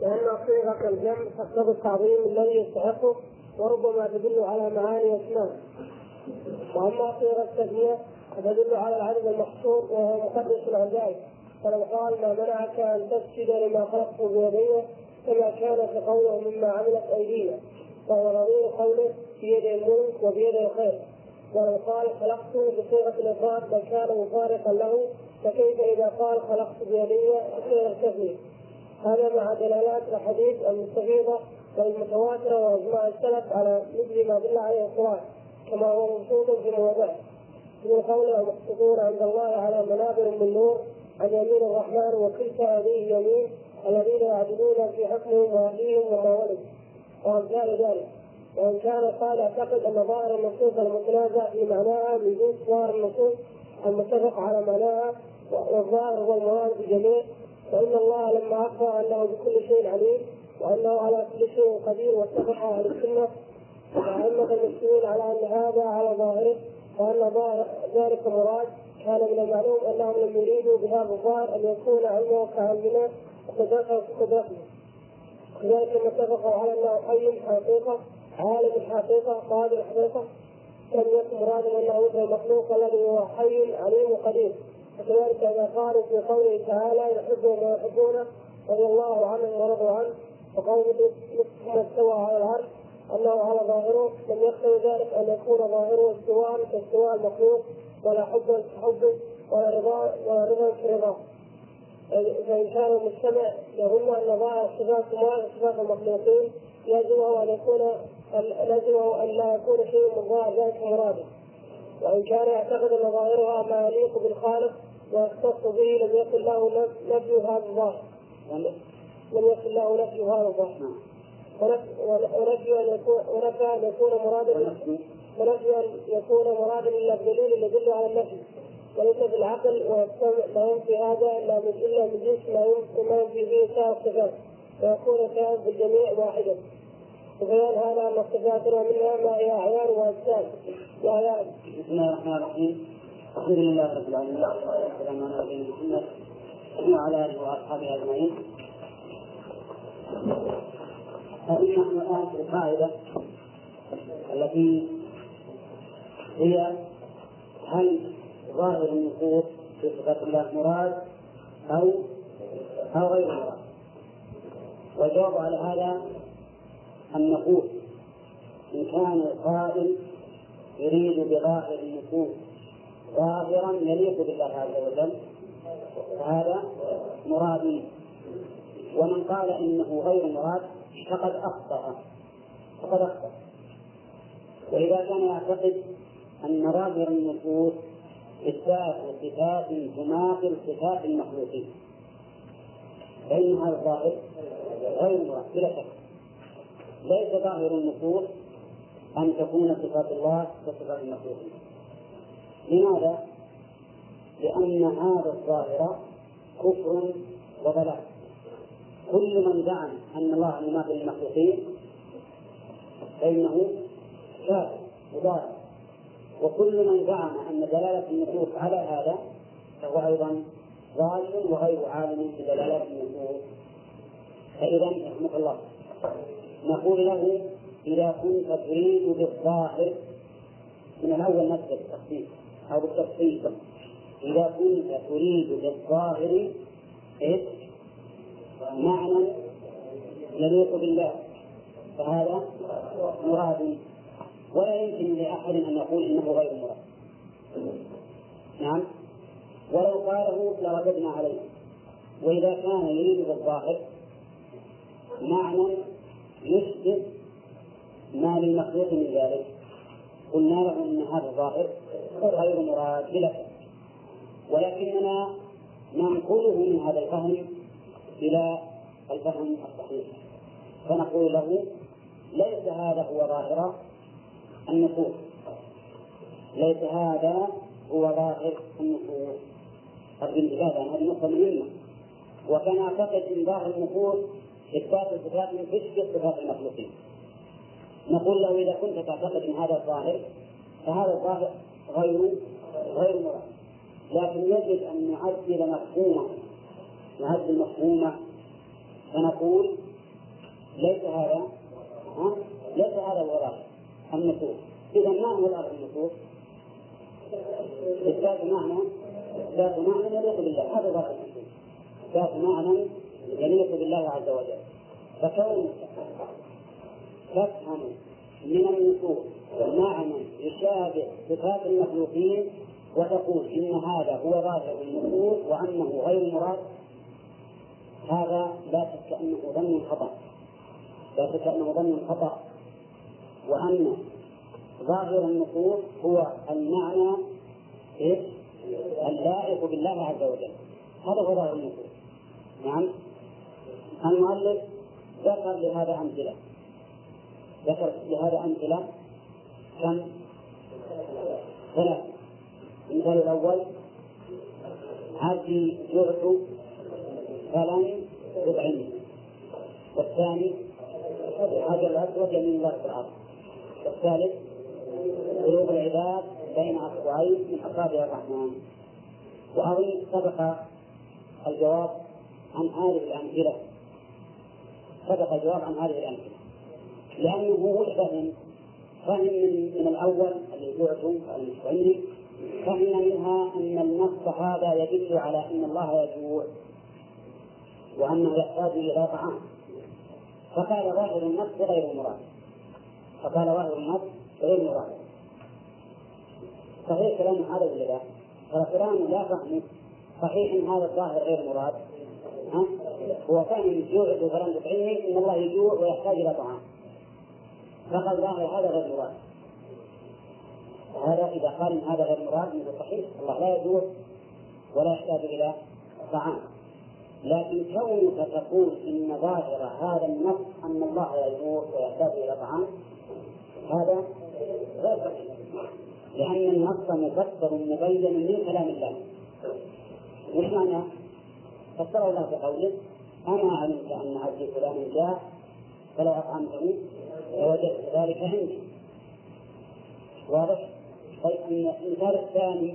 لأن صيغة الجمع تقتضي التعظيم الذي يستحقه وربما تدل على معاني أسماء وأما صيغة التثنية فتدل على العدد المحصور وهو مقدس عن ذلك فلو قال ما منعك أن تسجد لما خلقت بيدي كما كان في قوله مما عملت أيدينا وهو نظير قوله بيد الملك وبيد الخير ولو قال خلقت بصيغة الإفراد لكان مفارقا له فكيف إذا قال خلقت بيدي بصيغة التثنية هذا مع دلالات الحديث المستفيضة والمتواترة وإجماع السلف على مثل ما دل عليه القرآن كما هو مبسوط في مواضعه من قوله مقصودون عند الله على منابر من نور عن يمين الرحمن وكلتا هذه يمين الذين يعدلون في حكمهم وهديهم وما ولد. وأمثال ذلك وإن كان قال اعتقد أن ظاهر النصوص المتنازع في معناها من دون ظاهر النصوص المتفق على معناها والظاهر هو المراد بجميع فإن الله لما أخبر أنه بكل شيء عليم وأنه على كل شيء قدير واتفق أهل السنة وأئمة المسلمين على أن هذا على ظاهره وأن ظاهر ذلك مراد كان من المعلوم أنهم لم يريدوا بهذا الظاهر أن يكون علمه كعلمنا وقدرته كقدرتنا كذلك لما اتفقوا على أنه حي حقيقة عالم الحقيقة قادر الحقيقة لم يكن مرادا أنه مثل المخلوق الذي هو حي عليم قدير. وكذلك إذا قالوا في قوله تعالى يحبهم ويحبونه رضي الله عنهم ورضوا عنه. وقوله مثل استوى على العرش أنه على ظاهره. لم يقتضي ذلك أن يكون ظاهره استواء كاستواء المخلوق. ولا حبا كحبه ولا رضا ولا رضا كرضاه فإن كان المجتمع يظن أن ظاهر صفات صفات المخلوقين لازمه أن يكون لازمه أن لا يكون من ظاهر ذلك مرادا وإن كان يعتقد أن ظاهرها ما يليق بالخالق ويختص به لم يكن له نفي هذا الظاهر. لم يكن له نفي هذا الظاهر. ونفي أن يكون أن يكون مرادا ونفي. أن يكون مرادا إلا بدليل يدل على النفي. وليس بالعقل ويجتمع ما ينفي هذا إلا من إلا من جنس ما ينفي ما ينفي به سائر الصفات. ويكون الكلام بالجميع واحدا. وبيان هذا ان الصفات منها ما هي أعيان واجسام واعيان بسم الله الرحمن الرحيم. الحمد لله رب العالمين والسلام على نبينا محمد وعلى آله وأصحابه أجمعين. فإن نحن الآن في القاعدة التي هي هل ظاهر النصوص في صفات الله مراد أو أو غير مراد؟ والجواب على هذا أن نقول إن كان القائل يريد بظاهر النصوص ظاهرا يليق بالله عز وجل فهذا مرادي ومن قال إنه غير مراد فقد أخطأ فقد أخطأ. وإذا كان يعتقد أن ظاهر النصوص إثبات صفات تماثل صفات المخلوقين فإن هذا الظاهر غير مراد بلا شك. ليس ظاهر النصوص أن تكون صفات الله كصفات المخلوقين لماذا؟ لأن هذا الظاهر كفر وضلال كل من زعم أن الله يماثل المخلوقين فإنه كافر وضال وكل من زعم أن دلالة النصوص على هذا فهو أيضا ضال وغير عالم بدلالات النصوص. فإذا رحمك الله. نقول له إذا كنت تريد بالظاهر من الأول نبدأ بالتخصيص أو بالتفصيل إذا كنت تريد بالظاهر إيش؟ معنى يليق بالله. فهذا مراد. ولا يمكن لأحد أن يقول إنه غير مراد. نعم. ولو قاله لرددنا عليه. وإذا كان يريد بالظاهر معنى يشبه ما للمخلوق من ذلك. قلنا له إن هذا الظاهر غير مراد بلا ولكننا ننقله من هذا الفهم إلى الفهم الصحيح. فنقول له ليس هذا هو ظاهر النصوص ليس هذا هو ظاهر النصوص الانتباه لأن هذه نقطة مهمة. وكان اعتقد إن ظاهر النصوص إثبات الصفات تشبه صفات المخلوقين. نقول له إذا كنت تعتقد أن هذا الظاهر فهذا الظاهر غير غير مراد. لكن يجب أن نعدل مفهومه. نعدل مفهومه. فنقول ليس هذا ها؟ ليس هذا الغرض النصوص. إذا ما هو الأرض النصوص؟ إثبات معنى إثبات معنى يليق بالله. هذا ظاهر النصوص. إثبات معنى يليق بالله عز وجل. فكون تفهم من النصوص معنى يشابه صفات المخلوقين وتقول إن هذا هو ظاهر النصوص وأنه غير مراد هذا لا شك أنه ظن خطأ. لا شك أنه ظن خطأ. وأن ظاهر النصوص هو المعنى؟ اللائق بالله عز وجل. هذا هو ظاهر النصوص نعم. المؤلف ذكر لهذا أمثلة. ذكر لهذا أمثلة كم؟ ثلاث المثال الأول عبدي جعت فلم يطعمني والثاني حجر الأسود يمين الله في الأرض. والثالث قلوب العباد بين أصبعين من أصابع الرحمن. وأظن سبق الجواب عن هذه الأمثلة. سبق الجواب عن هذه الأمثلة. لأنه هو فهم فهم من, من الأول الذي جعتم المستعمري فهم منها أن النص هذا يدل على أن الله يجوع وأنه يحتاج إلى طعام. فقال ظاهر النص غير مراد. فقال ظاهر النص غير مراد. صحيح كلام هذا ولا لا؟ لا فهم صحيح إن هذا الظاهر غير مراد. ها؟ هو فهم الجوع فلم تطعمني إن الله يجوع ويحتاج إلى طعام. فقال ظاهر هذا غير مراد. هذا إذا قال هذا غير مراد فهو صحيح. الله لا يجوع ولا يحتاج إلى طعام. لكن كونك تقول إن ظاهر هذا النص أن الله يجوع ويحتاج إلى طعام هذا غير صحيح. لأن النص مفسر مبين من كلام الله. وش معنى؟ فسره الله بقوله أما علمت أن عبدي فلان جاء فلو أطعمتني لوجدت ذلك عندي واضح؟ طيب المثال الثاني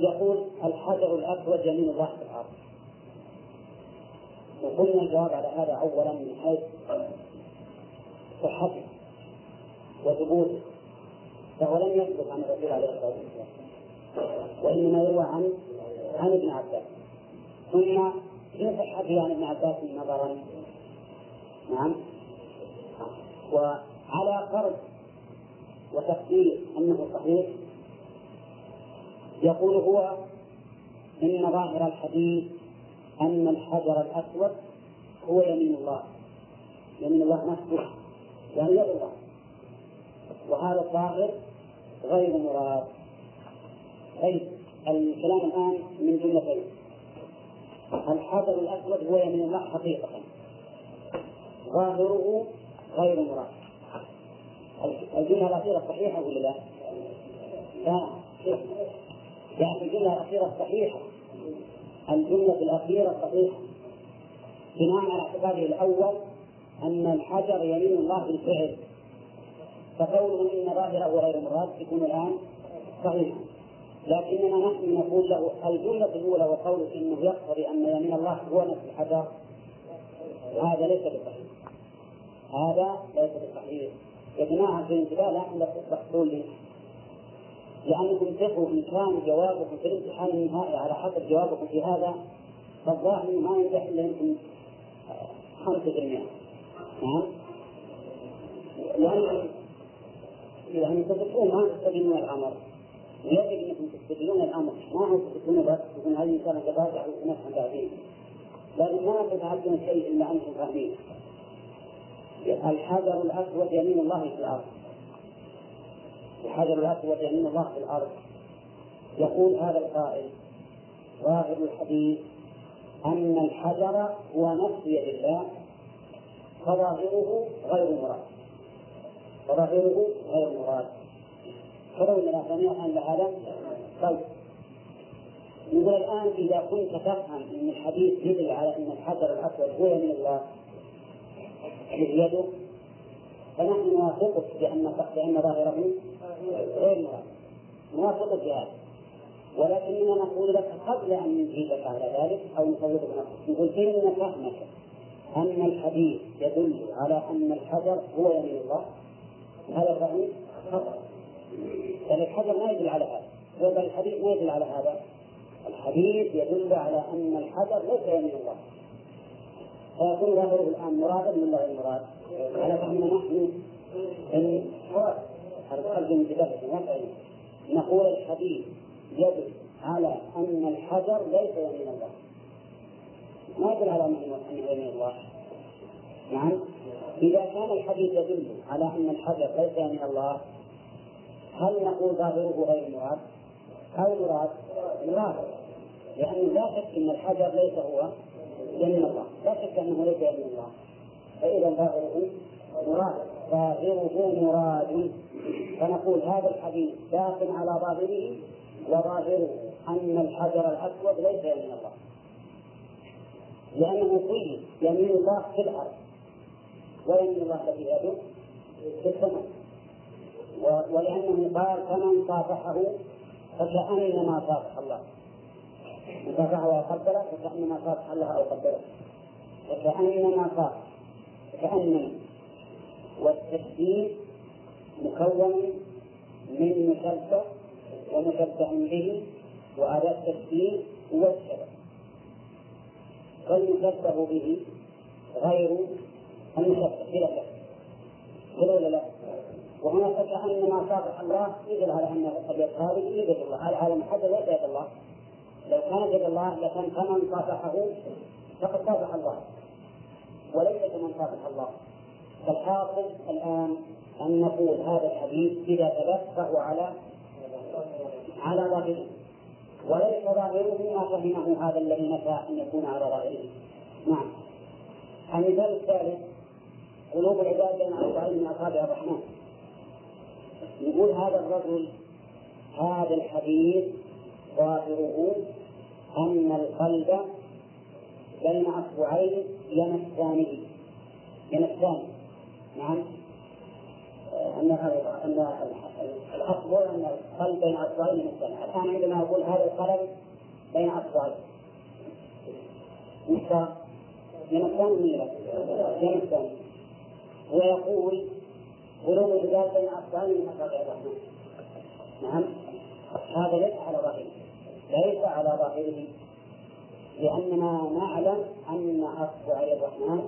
يقول الحجر الأسود يمين الله في الأرض. وقلنا الجواب على هذا أولا من حيث صحته وثبوته. فهو لم يثبت عن الرسول عليه الصلاة والسلام وإنما يروى عن عن ابن عباس. ثم في صحته عن ابن عباس نظرا نعم. وعلى فرض وتقدير أنه صحيح يقول هو إن ظاهر الحديث أن الحجر الأسود هو يمين الله. يمين الله نفسه يعني يد الله. وهذا الظاهر غير مراد. طيب الكلام الآن من جملتين. الحجر الأسود هو يمين الله حقيقة. ظاهره غير مراد. الجملة الأخيرة صحيحة ولا لا؟ لا. يعني الجملة الأخيرة صحيحة. الجملة الأخيرة صحيحة. بناء على اعتقاده الأول أن الحجر يمين الله بالفعل. فقوله إن ظاهره غير مراد يكون الآن صحيحا. لكننا نحن نقول له الجملة الأولى وقوله إنه يقتضي أن يمين الله هو نفس الحجر هذا ليس بصحيح. هذا ليس بصحيح. جبناها في الانتباه لا تحصلون لي لأنكم تقوا إن كان جوابكم في الامتحان النهائي على حسب جوابكم في هذا فالظاهر ما ينجح إلا يمكن 5% نعم؟ لأن يعني تدركون ما تستدلون الأمر. يجب إنكم تستدلون الامر ما هو تستدلون بس تقولون هذه انسان تبادع ونفهم بعدين. لكن ما تتعلمون شيء إلا انكم فاهمين. الحجر الاسود يمين الله في الأرض. الحجر الاسود يمين الله في الأرض. يقول هذا القائل ظاهر الحديث أن الحجر هو نفس يد الله فظاهره غير مراد. وظاهره غير مراد. فلو لنا جميعا لهذا؟ طيب. نقول الآن إذا كنت تفهم أن الحديث يدل على أن الحجر الأسود هو من الله يده فنحن نوافقك بأن بأن ظاهره غير مراد نوافقك بهذا. ولكننا نقول لك قبل أن نجيبك على ذلك أو نفوضك نفسك نقول إن فهمك أن الحديث يدل على أن الحجر هو يمين الله؟ هذا فهم خطأ بل الحجر ما يدل على هذا. بل الحديث ما يدل على هذا الحديث يدل على أن الحجر ليس يمين الله. فيكون ظاهره الآن مرادا من غير مراد على فهمنا نحن إن هذا من بداية نقول الحديث يدل على أن الحجر ليس يمين الله. ما يدل على أنه يمين الله؟ نعم. إذا كان الحديث يدل على أن الحجر ليس يمين الله هل نقول ظاهره غير مراد؟ أو مراد؟ مراد. لأنه لا شك أن الحجر ليس هو يمين الله لا شك أنه ليس يمين الله فإذا ظاهره مراد. ظاهره مراد. فنقول هذا الحديث داخل على ظاهره وظاهره أن الحجر الأسود ليس يمين الله لأنه قيل يمين الله في الأرض. ويمين الله التي يده في السماء. ولأنه قال فمن صافحه فكأنما صافح الله. من صافحه وقبله فكأنما صافح الله أو قبله فكأنما صافح كأنما والتشبيه مكون من مشبه ومشبه به وأداة التشبيه هو الشبه فالمشبه به غير المشبه. بلا شك ولا لا؟ وهنا فكأن ما صافح الله يدل على أن اليد هذه يد الله على محل ليس يد الله. لو كان يد الله لكان كمن صافحه فقد صافح الله. وليس كمن صافح الله. فالحاصل الآن أن نقول هذا الحديث إذا ثبت فهو على على ظاهره. وليس ظاهره ما فهمه هذا الذي نفى أن يكون على ظاهره. نعم. المثال الثالث قلوب العباد بين أصبعين من أصابع الرحمن يقول هذا الرجل هذا الحديث ظاهره أن القلب بين أصبعين يمسانه يمسانه نعم. أن أن الأصبع أن القلب بين أصبعين يمسانه الآن عندما يقول هذا القلم بين أصبعين مش يمسان من يمسان ويقول غلو الرجال بين أصبعين من أصابع الرحمن نعم. هذا ليس على ظاهره. ليس على ظاهره. لأننا نعلم أن أصبع الرحمن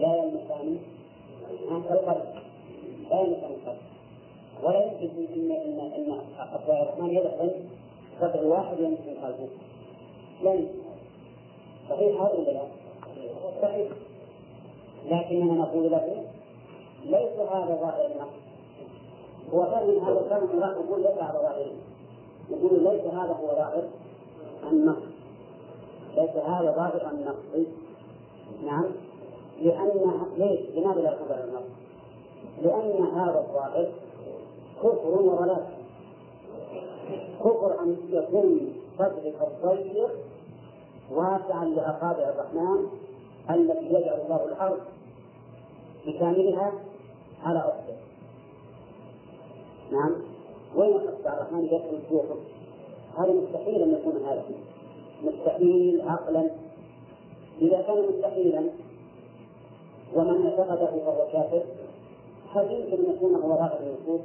لا يلمسان القلب. لا يلمسان القلب. ولا يمكن أن أن أن الرحمن يدخل قدر واحد يمسك قلبه. لا يمكن صحيح هذا ولا لا؟ صحيح. لكننا نقول له ليس هذا ظاهر النص هو فهم هذا الكلام لا نقول ليس هذا ظاهر. نقول ليس هذا هو ظاهر النص ليس هذا ظاهر النص نعم. لأن ليش؟ لماذا لا يقبل النص؟ لأن هذا الظاهر كفر وضلال. كفر أن يكون صدرك الضيق واسعا لأصابع الرحمن التي يجعل الله الأرض بكاملها على أصله نعم. وين أصبع الرحمن يدخل جوفه هذا مستحيل أن يكون هذا. مستحيل عقلا. إذا كان مستحيلا ومن اعتقده فهو كافر هل يمكن أن يكون هو ظاهر النصوص؟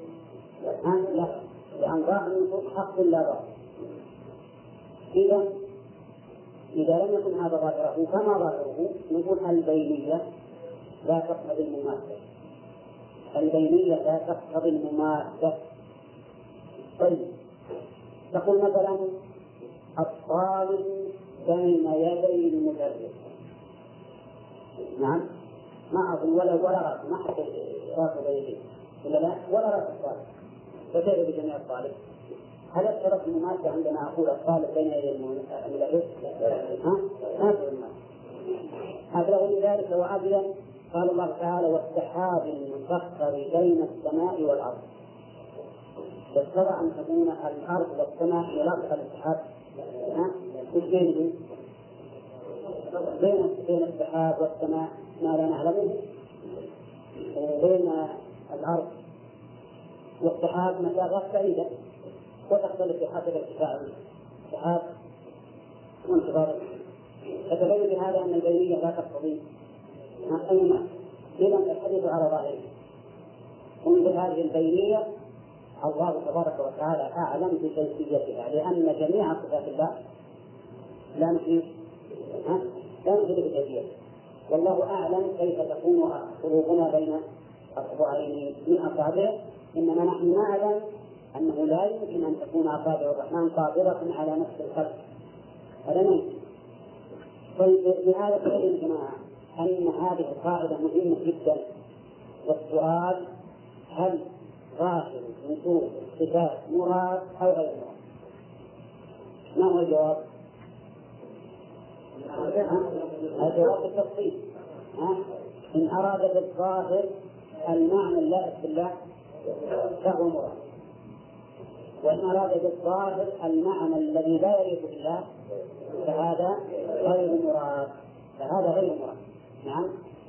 لا. لأن ظاهر النصوص حق لا ظاهر إذا إذا لم يكن هذا ظاهره فما ظاهره؟ نقول البينية. لا تقتضي المماثلة. البينية لا تقتضي المماثلة. طيب تقول مثلا الطالب بين يدي المدرس. نعم ما أظن ولا ولا رأس ما حد رأس يديه ولا لا؟ ولا رأس الطالب فكيف بجميع الطالب؟ هل يشترط المماثلة عندما أقول الطالب بين يدي المدرس؟ ها؟ ما أبلغ من ذلك وأبين قال الله تعالى والسحاب المسخر بين السماء والأرض. يستطيع أن تكون الأرض والسماء؟ وش بينهم؟ بين بين السحاب والسماء. ما لا نعلمه وبين الأرض والسحاب مسافات بعيدة وتختلف بحسب ارتفاع السحاب وانتظار فتبين بهذا أن البينية لا تقتضي اي اذا الحديث على ظاهره. ومن هذه البينية الله تبارك وتعالى أعلم بكيفيتها لأن جميع صفات الله لا نفي لا نفي بكيفيتها. والله أعلم كيف تكون قلوبنا بين اصبعين من أصابعه. إنما نحن نعلم أنه لا يمكن أن تكون أصابع الرحمن قادرة على نفس الخلق. هذا ممكن طيب بهذا تبين جماعة؟ أن هذه القاعدة مهمة جدا. والسؤال هل ظاهر نصوص الصفات مراد أو غير مراد؟ ما هو الجواب؟ الجواب بالتفصيل. إن أراد بالظاهر المعنى اللائق بالله فهو مراد. وإن أراد بالظاهر المعنى الذي لا يليق بالله فهذا غير مراد. فهذا غير مراد. نعم.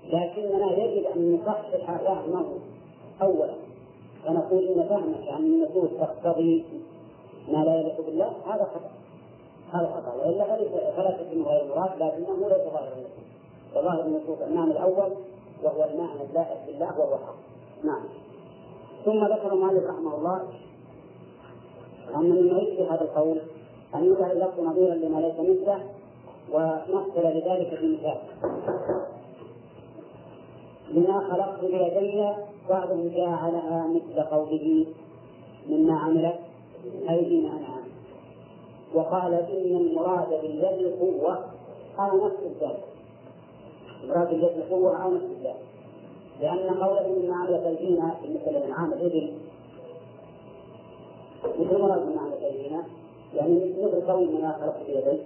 لكننا يجب أن نصحح فهمه أولا فنقول إن فهمك عن النصوص تقتضي ما لا يليق بالله هذا خطأ. هذا خطأ. وإلا فلا تكون غير مراد لكنه ليس ظاهر النصوص وظاهر النصوص المعنى الأول وهو المعنى اللائق بالله وهو الحق. نعم. ثم ذكر المؤلف رحمه الله أن من معيش هذا القول أن يجعل اللفظ نظيرا لما ليس مثله ونحصل لذلك في مثال لما خلقت بيدي بعضهم جعلها مثل قوله مما عملت أيدينا أنعام وقال إن المراد باليد القوة أو نفس الذات. المراد باليد القوة أو نفس الذات. لأن قوله مما عملت أيدينا بالنسبة للأنعام الإبل. مثل مراد مما عملت أيدينا يعني مثل قول ما خلقت بيدي.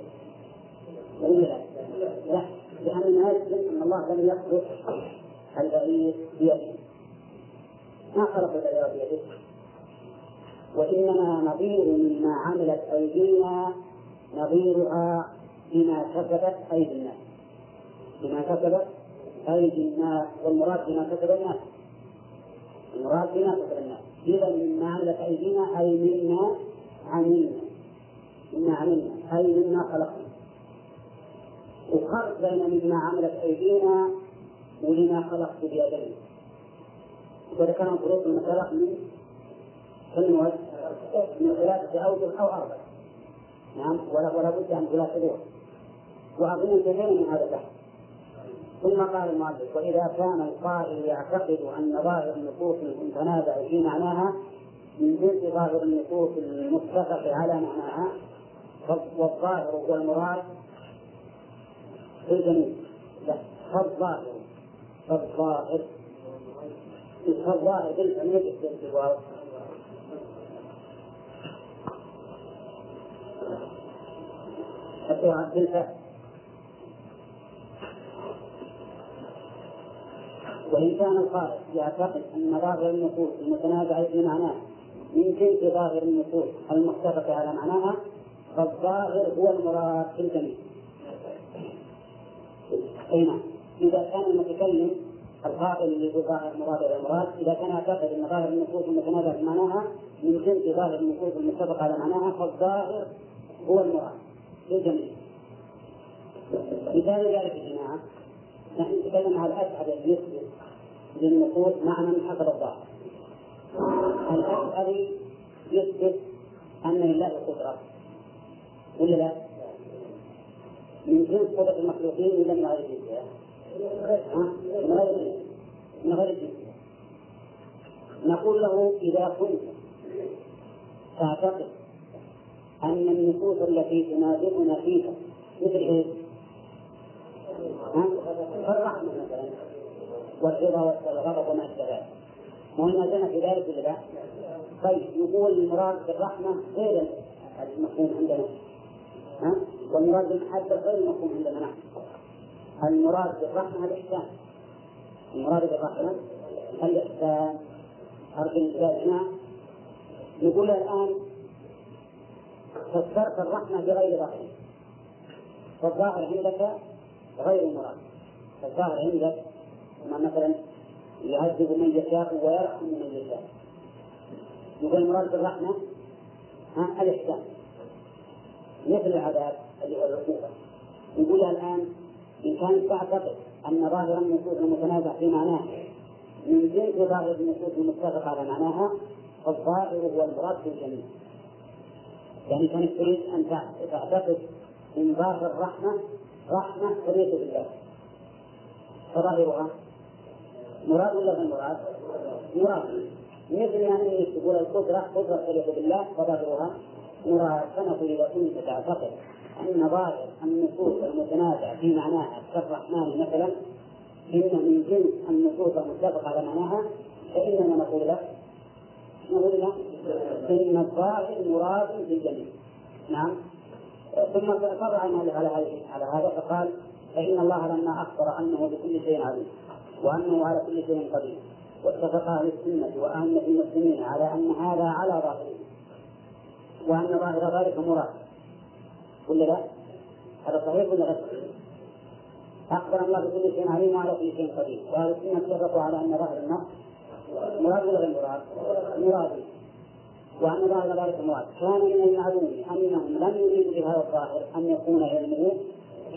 ولا لا؟ لأن ما أن الله لم يخلق. البعير بيده. ما خلق البعير بيده. وإنما نظير مما عملت أيدينا نظيرها بما كسبت أيدي الناس بما كسبت أيدي الناس والمراد بما كسب الناس. المراد بما كسب الناس. إذا مما عملت أيدينا أي مما عملنا. مما عملنا. أي مما خلقنا. وفرق بين مما عملت أيدينا ولما خلقت بيدي وإذا كان المسألة من كم من ثلاثة أوجه أو أربعة نعم ولا ولا بد أن دول وأظن انتهينا من هذا البحث. ثم قال المؤلف وإذا كان القائل يعتقد أن ظاهر النصوص المتنازع في معناها من جنس ظاهر النصوص المتفق على معناها والظاهر المراد في الجميع فالظاهر. فالظاهر فالظاهر يجب الواو حتى بالفعل وإن كان القائل يعتقد أن ظاهر النصوص المتنازع في معناه من جنس ظاهر النصوص المتفق على معناها فالظاهر هو المراد في الجميع. أي نعم. إذا كان المتكلم القائل اللي هو ظاهر المراد إلى المراد إذا كان يعتقد أن ظاهر النصوص المتنازع في معناها من جنس ظاهر النصوص المتفق على معناها فالظاهر هو المراد في الجميع. مثال ذلك يا جماعة نحن نتكلم على الأسعد الذي يثبت للنصوص معنى حسب الظاهر الأشعري يثبت أن لله قدرة ولا لا؟ من جنس قدرة المخلوقين ولا من غير جنسها؟ من غير نقول له إذا كنت تعتقد أن النصوص التي تنازعنا فيها مثل إيه؟ الرحمة مثلا والرضا والغضب وما أشبه ذلك نازلنا في ذلك ولا لا؟ طيب يقول المراد بالرحمة غير المفهوم عندنا ها؟ والمراد بالمحبة غير المفهوم عندنا نحن المراد بالرحمة الإحسان المراد بالرحمة الإحسان أرجو الإنسان هنا نقول الآن فسرت الرحمة بغير ظاهر فالظاهر عندك غير مراد. فالظاهر عندك كما مثلا يعذب من يشاء ويرحم من يشاء. يقول المراد بالرحمة الإحسان مثل العذاب اللي هو العقوبة. نقول الآن إن كانت تعتقد أن ظاهر النصوص المتنازع في معناه. من جنس ظاهر النصوص المتفق على معناها فالظاهر هو المراد في الجميع يعني كانت تريد أن تعتقد من ظاهر الرحمة رحمة وليس بالله. فظاهرها مراد ولا غير مراد؟ مراد. مثل يعني تقول القدرة قدرة تليق بالله فظاهرها مراد. فنقول إذا كنت تعتقد أن ظاهر النصوص المتنازع في معناها كالرحمن مثلا إن من جنس النصوص المتفق على معناها فإننا نقول لك نقول لك إن الظاهر مراد في الجميع نعم. ثم فرع المؤلف على على هذا فقال فإن الله لما أخبر أنه بكل شيء عليم وأنه على كل شيء قدير واتفق أهل السنة وأئمة المسلمين على أن هذا على ظاهره وأن ظاهر ذلك مراد. ولا لا؟ هذا صحيح ولا غير صحيح؟ أخبر الله بكل شيء عليم وعلى كل شيء قدير وأهل السنة اتفقوا على أن ظاهر النص مراد ولا غير مراد؟ مراد وأن ظاهر ذلك مراد كان من المعلوم أنهم لم يريدوا بهذا الظاهر أن يكون علمه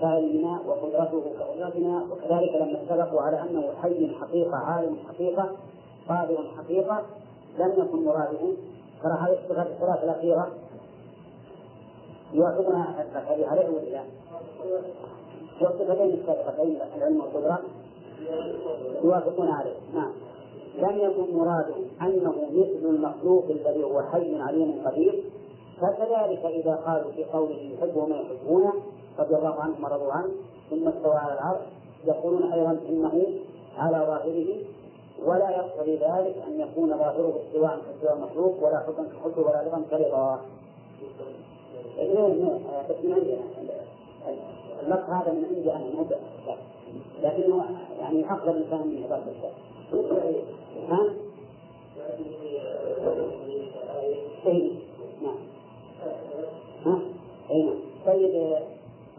كعلمنا وقدرته كقدرتنا وكذلك لما اتفقوا على أنه حي حقيقة عالم حقيقة قادر حقيقة لم يكن مراده ترى هذه الصفات الأخيرة يوافقنا الذكر عليه ولا لا؟ والصفتين السابقتين العلم والقدرة يوافقون عليه نعم لم يكن مراده أنه مثل المخلوق الذي هو حي عليم قدير فكذلك إذا قالوا في قوله يحبه من يحبونه رضي الله عنهم ورضوا عنه ثم استوى على العرش يقولون أيضا إنه على ظاهره ولا يقتضي ذلك أن يكون ظاهره استواء كاستواء المخلوق ولا حكم كحب ولا رضا كرضا. اللفظ هذا من عندي أنا مو لكنه يعني أفضل إنسان من عباد الله. ها؟ إيه نعم. ها؟ أي نعم. طيب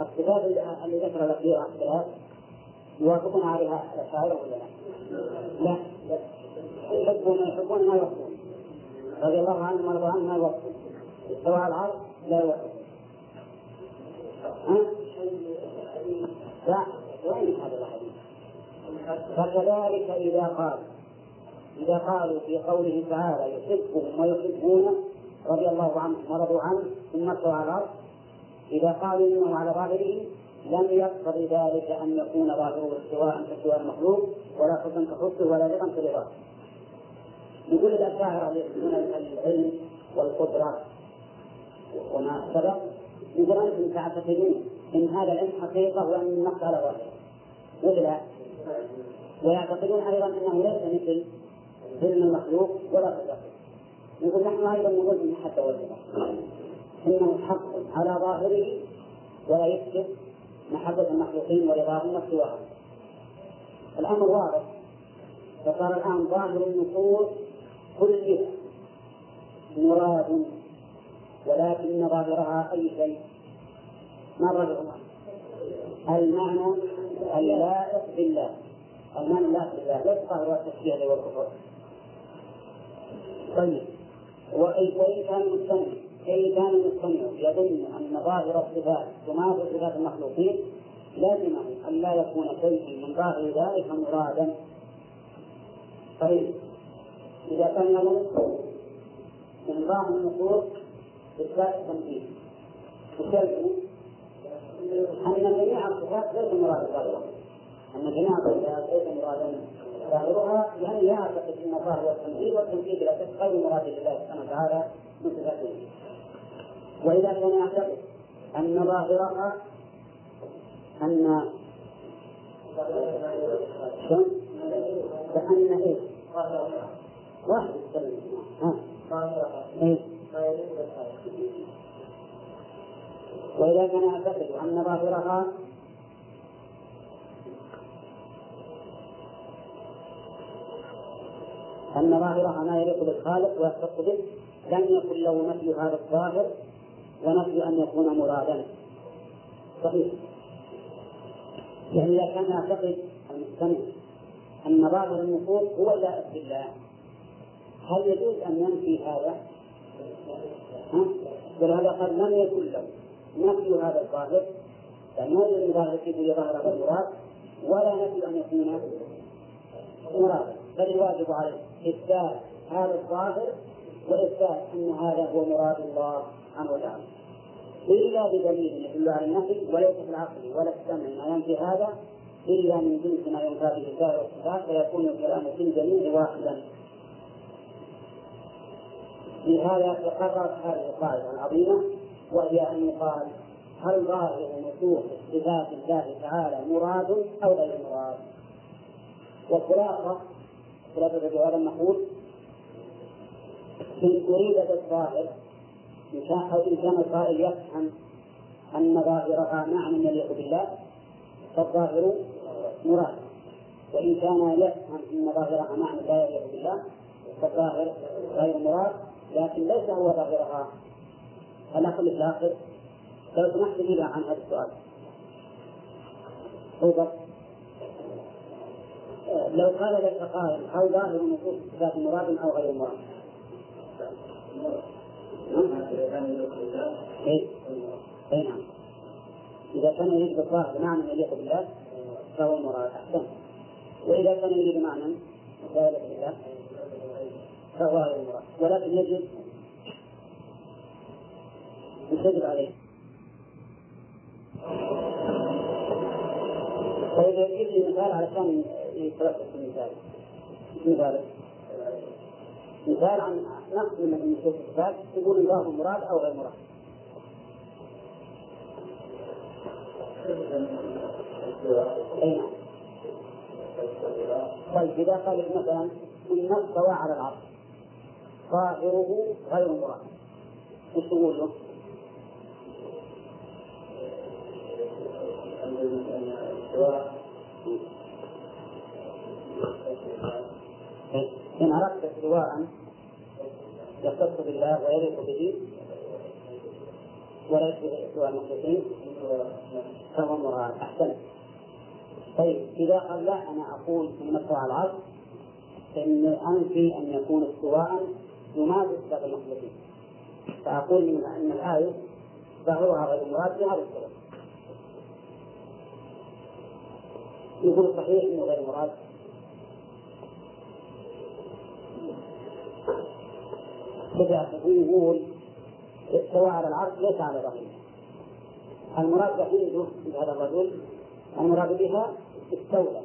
الصفات اللي ذكر الأخيرة الثلاث يوافقون عليها الأشاعرة ولا لا؟ لا يحبون يحبون ما يوافقون رضي الله عنهم ورضوا عنه ما يوافقون استوى على لا ها؟ لا وين هذا الحديث؟ فكذلك إذا قال إذا قالوا في قوله تعالى يحبهم ويحبونه رضي الله عنهم ورضوا عنه ثم استوى على العرش إذا قالوا إنه على ظاهره لم يقتضي ذلك أن يكون ظاهره استواء كاستواء المخلوق ولا حسن كحسه ولا رضا كرضاه. نقول الأشاعرة يثبتون العلم والقدرة وما سبق يقول أنتم تعتقدون أن هذا العلم حقيقة وأن النقص على ظاهره ولا ويعتقدون أيضا أنه ليس مثل علم المخلوق ولا قدرته نقول نحن أيضا نقول من حتى والصفة إنه حق على ظاهره ولا يكتب محبة المخلوقين ورضاهم وسواهم. الأمر واضح. فصار الآن ظاهر النصوص كلها مراد ولكن ظاهرها أي شيء. ما الرجل؟ المعنى اللائق بالله. المعنى اللائق بالله. ليس ظاهر التشبيه والكفر طيب. وإن كان مستمع أي كان المستمع يظن أن ظاهر الصفات تماثل صفات المخلوقين لازمه أن لا يكون شيء من ظاهر ذلك مرادا. طيب. إذا كان يظن من ظاهر النصوص إثبات التمثيل وكيف أن جميع الصفات ليس مراد ظاهرها أن جميع الصفات ليس مرادا ظاهرها لأن يعتقد أن ظاهر التمثيل والتمثيل لا غير مراد لله سبحانه وتعالى من صفاته. وإذا كان يعتقد أن ظاهرها أن كأن إيه؟ واحد. ها إيه؟ وإذا كان يعتقد أن ظاهرها أن ظاهرها ما يليق بالخالق ويختص به لم يكن له نفي هذا الظاهر ونفي أن يكون مرادا صحيح يعني إذا كان يعتقد المستمع أن ظاهر النصوص هو اللائق بالله هل يجوز أن ينفي هذا؟ ها؟ ولهذا قال لم يكن له. نفي هذا الظاهر يعني ما يجوز ظاهر ظاهر هذا المراد ولا نفي أن يكون مرادا بل الواجب عليه إثبات هذا الظاهر وإثبات أن هذا هو مراد الله سبحانه وتعالى. إلا بدليل يدل على النفي وليس في العقل ولا في السمع. ما ينفي هذا إلا من جنس ما ينفى به سائر الصفات فيكون الكلام في الجميع واحدا. لهذا تقررت هذه القاعدة العظيمة وهي أن يقال هل ظاهر نصوص صفات الله تعالى مراد أو غير مراد؟ والخلاصة خلاصه جواب النقول إن أريد بالظاهر أو إن كان القائل يفهم أن ظاهرها معنى يليق بالله فالظاهر مراد وإن كان يفهم أن ظاهرها معنى لا يليق بالله فالظاهر غير مراد لكن ليس هو ظاهرها. على كل الآخر لو سمحت لي عن هذا السؤال. أوضح. لو قال لك قائل هل ظاهر نصوص الصفات مراد أو غير مراد؟ اي اي نعم. إذا كان يريد بالظاهر بمعنى يليق بالله فهو المراد أحسن. وإذا كان يريد معنى يليق بالله ولكن يجب يجب عليه طيب يجيب لي مثال علشان يتلخص المثال مثال مثال عن نقص من نصوص الصفات تقول الله مراد أو غير مراد. نعم. طيب إذا قال مثلا إن استوى على العرش ظاهره غير مراد. وش تقول له؟ إن أردت استواء يختص بالله ويليق به وليس باستواء المخلوقين فهو مراد. أحسن. طيب إذا قال لا أنا أقول استوى على العرش فإن أنفي أن يكون استواء ينادي استواء المخلوقين فأقول من أن الآية ظاهرها غير مراد بهذا السبب يقول صحيح إنه غير مراد. كذا يقول استوى على العرش ليس على ظهره المراد وحيده بهذا الرجل؟ المراد بها استولى.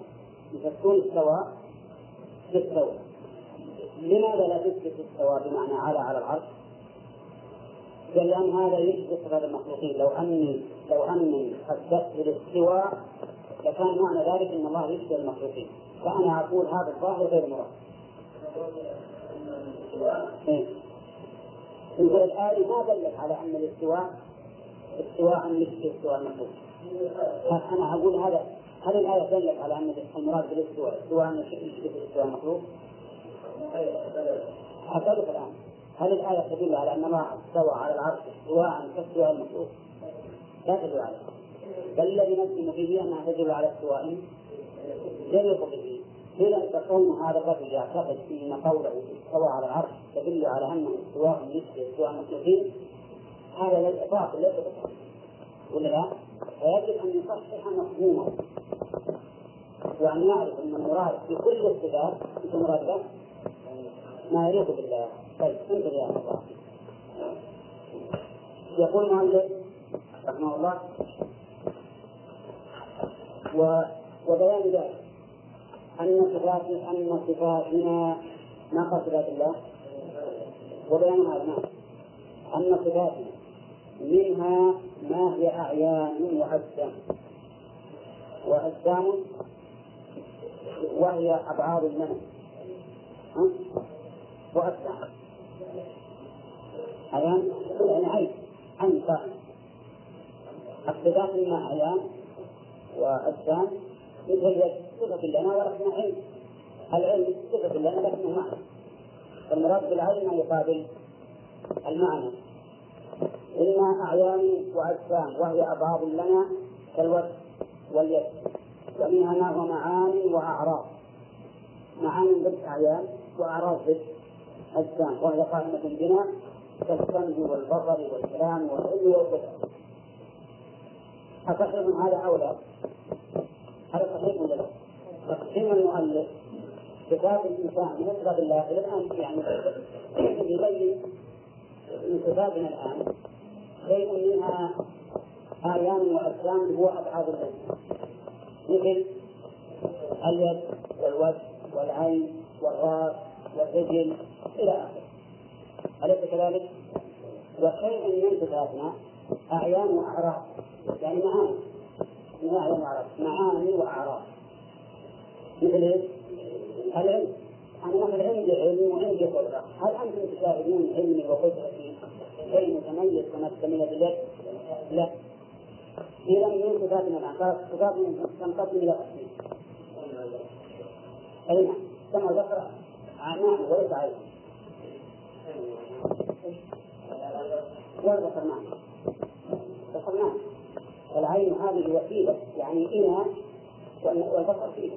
تكون استوى استوى لماذا لا تثبت استوى بمعنى على على العرش؟ قال لأن هذا يشبه صفات المخلوقين لو أني لو أني أثبت الاستواء لكان معنى ذلك أن الله يشبه المخلوقين فأنا أقول هذا الظاهر غير مراد. إيه؟ يقول الآية ما دلت على أن الاستواء استواء مثل استواء المخلوق. أنا أقول هذا هل الآية دلت على أن المراد بالاستواء استواء مثل استواء المخلوق؟ أسألك الآن. هل الآية تدل على أن الله استوى على العرش استواء كاستواء المخلوق؟ لا تدل عليه بل الذي نجزم فيه أنها تدل على استواء يليق به. إذا تكون هذا الرجل يعتقد أن قوله استوى على العرش تدل على أنه استواء مثل استواء المخلوقين؟ هذا باطل ليس ولا لا؟ فيجب أن يصحح مفهومه. وأن يعرف أن المراد في كل الصفات في المراد له ما يليق بالله. طيب انظر يا الله يقول المؤلف رحمه الله و... وبيان ذلك أن صفات أن صفاتنا ما صفات الله؟ وبيان هذا نعم. أن صفاتنا منها ما هي أعيان وأجسام. وأجسام وهي أبعاد المنع وأجسام أعيان يعني عين عين فاعل الصفات منها أعيان وأجسام مثل اليد صفة لنا ولكنها علم العلم صفة لنا لكنه معنى فالمراد بالعلم ما يقابل المعنى. إما أعيان وأجسام وهي أبعاد لنا كالوجه واليد. ومنها ما هو معاني وأعراض. معاني ضد أعيان وأعراض ضد أجسام وهي قائمة بنا كالسمع والبصر والكلام والعلم والقدرة أصحيح هذا أو لا؟ هذا صحيح ولا لا؟ تقسيم المؤلف صفات الإنسان من صفات الله إلى الآن يعني يبين من صفاتنا الآن شيء منها آيان وأجسام هو أبعاد الله مثل اليد والوجه والعين والراس والرجل إلى آخره. أليس كذلك؟ وشيء من صفاتنا أعيان وأعراض. يعني معاني. من أعيان وأعراض. معاني وأعراض. مثل إيش؟ العلم. أنا مثلا عندي علم وعندي قدرة. هل أنتم تشاهدون علمي وقدرتي؟ شيء متميز كما تسميها باليد؟ لا. إذا من صفاتنا الآن صفاتنا تنقسم إلى قسمين أي نعم. كما ذكر نعم وليس عين وذكرناه ذكرناه العين هذه وسيلة يعني إنها والبصر فيه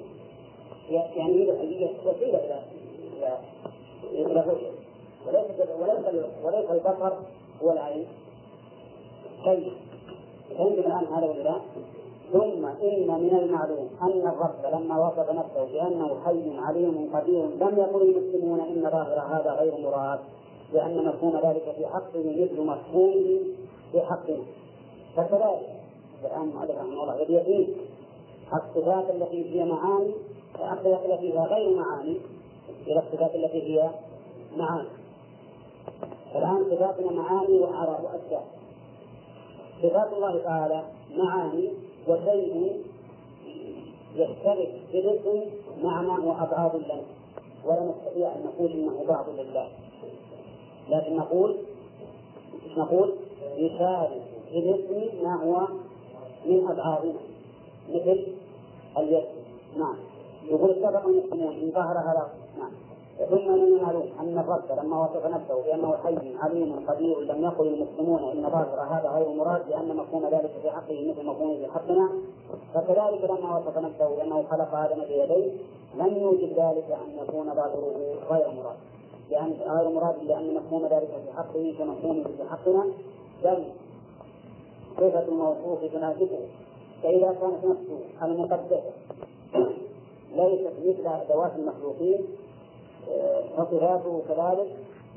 يعني هي وسيلة إلى إلى وليس وليس وليس البصر هو العين. طيب فهمت الآن هذا ولا لا؟ ثم إن من المعلوم أن الرب لما وصف نفسه بأنه حي عليم قدير لم يقل المسلمون إن ظاهر هذا غير مراد. لأن مفهوم ذلك في حقه مثل مفهومه في حقنا فكذلك الآن المؤلف رحمه الله يبي يقين الصفات التي هي معاني الصفات التي هي غير معاني إلى الصفات التي هي معاني. الآن صفاتنا معاني وأعراض وأشياء. صفات الله تعالى معاني وشيء يشترك الاسم معنى وأبعاد لنا. ولا نستطيع أن نقول إنه بعض لله. لكن نقول نقول؟ يشارك في الاسم ما هو من أبعادنا مثل اليد. نعم. يقول سبق المسلمون إن ظهر هذا. نعم. ثم من المعلوم أن الرب لما وصف نفسه بأنه حي عليم قدير لم يقل المسلمون إن ظاهر هذا غير مراد لأن مفهوم ذلك في حقه مثل مفهومه في حقنا. فكذلك لما وصف نفسه بأنه خلق آدم بيديه لم يوجد ذلك أن يكون ظاهره غير مراد. لأن غير مراد لأن مفهوم ذلك في حقه كمفهومه في حقنا. بل صفة الموصوف تناسبه فإذا كانت نفسه المقدسة ليست مثل أدوات المخلوقين فصفاته كذلك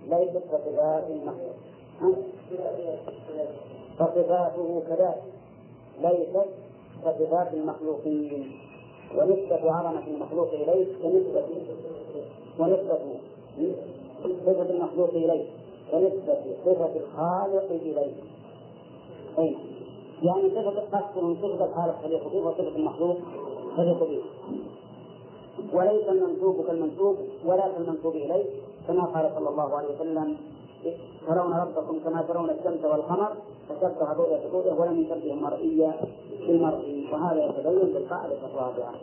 ليست كصفات المخلوق. فصفاته كذلك ليست كصفات المخلوقين. ونسبة عظمة المخلوق إليه كنسبة ونسبة صفة المخلوق إليه ونسبة صفة الخالق إليه أي يعني صفة تقسم صفة الخالق تليق به وصفة المخلوق تليق به وليس المنسوب كالمنسوب ولا كالمنسوب إليه كما قال صلى الله عليه وسلم ترون ربكم كما ترون الشمس والقمر فشبه الرؤيا بالرؤيا ولم يشبه المرئية بالمرئي وهذا يتبين بالقاعدة الرابعة.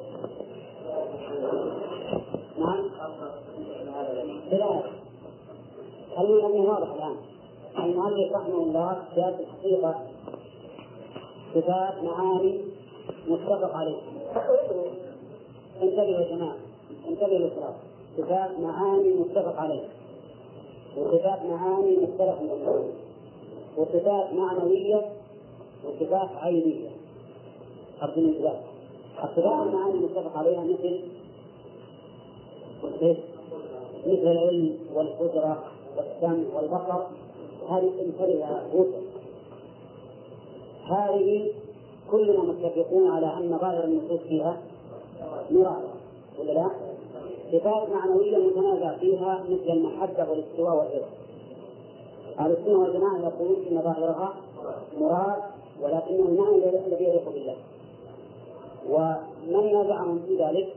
نعم. خلينا أنه واضح الآن. المؤلف رحمه الله جاء في الحقيقة صفات معاني متفق عليه. انتبهوا يا جماعة انتبهوا للصلاة صفات معاني متفق عليه وصفات معاني مختلف عليها وصفات معنوية وصفات عينية. أرجو الانتباه الصفات المعاني المتفق عليها مثل مثل العلم والقدرة. والسمع والبصر هذه تنتبه وجه هذه كلنا متفقون على أن ظاهر النصوص فيها مراد ولا لا؟ صفات معنوية متنازع فيها مثل المحبة والاستواء والرضا. أهل السنة والجماعة يقولون إن ظاهرها مراد ولكنه المعنى الذي يليق بالله. ومن نازعهم في ذلك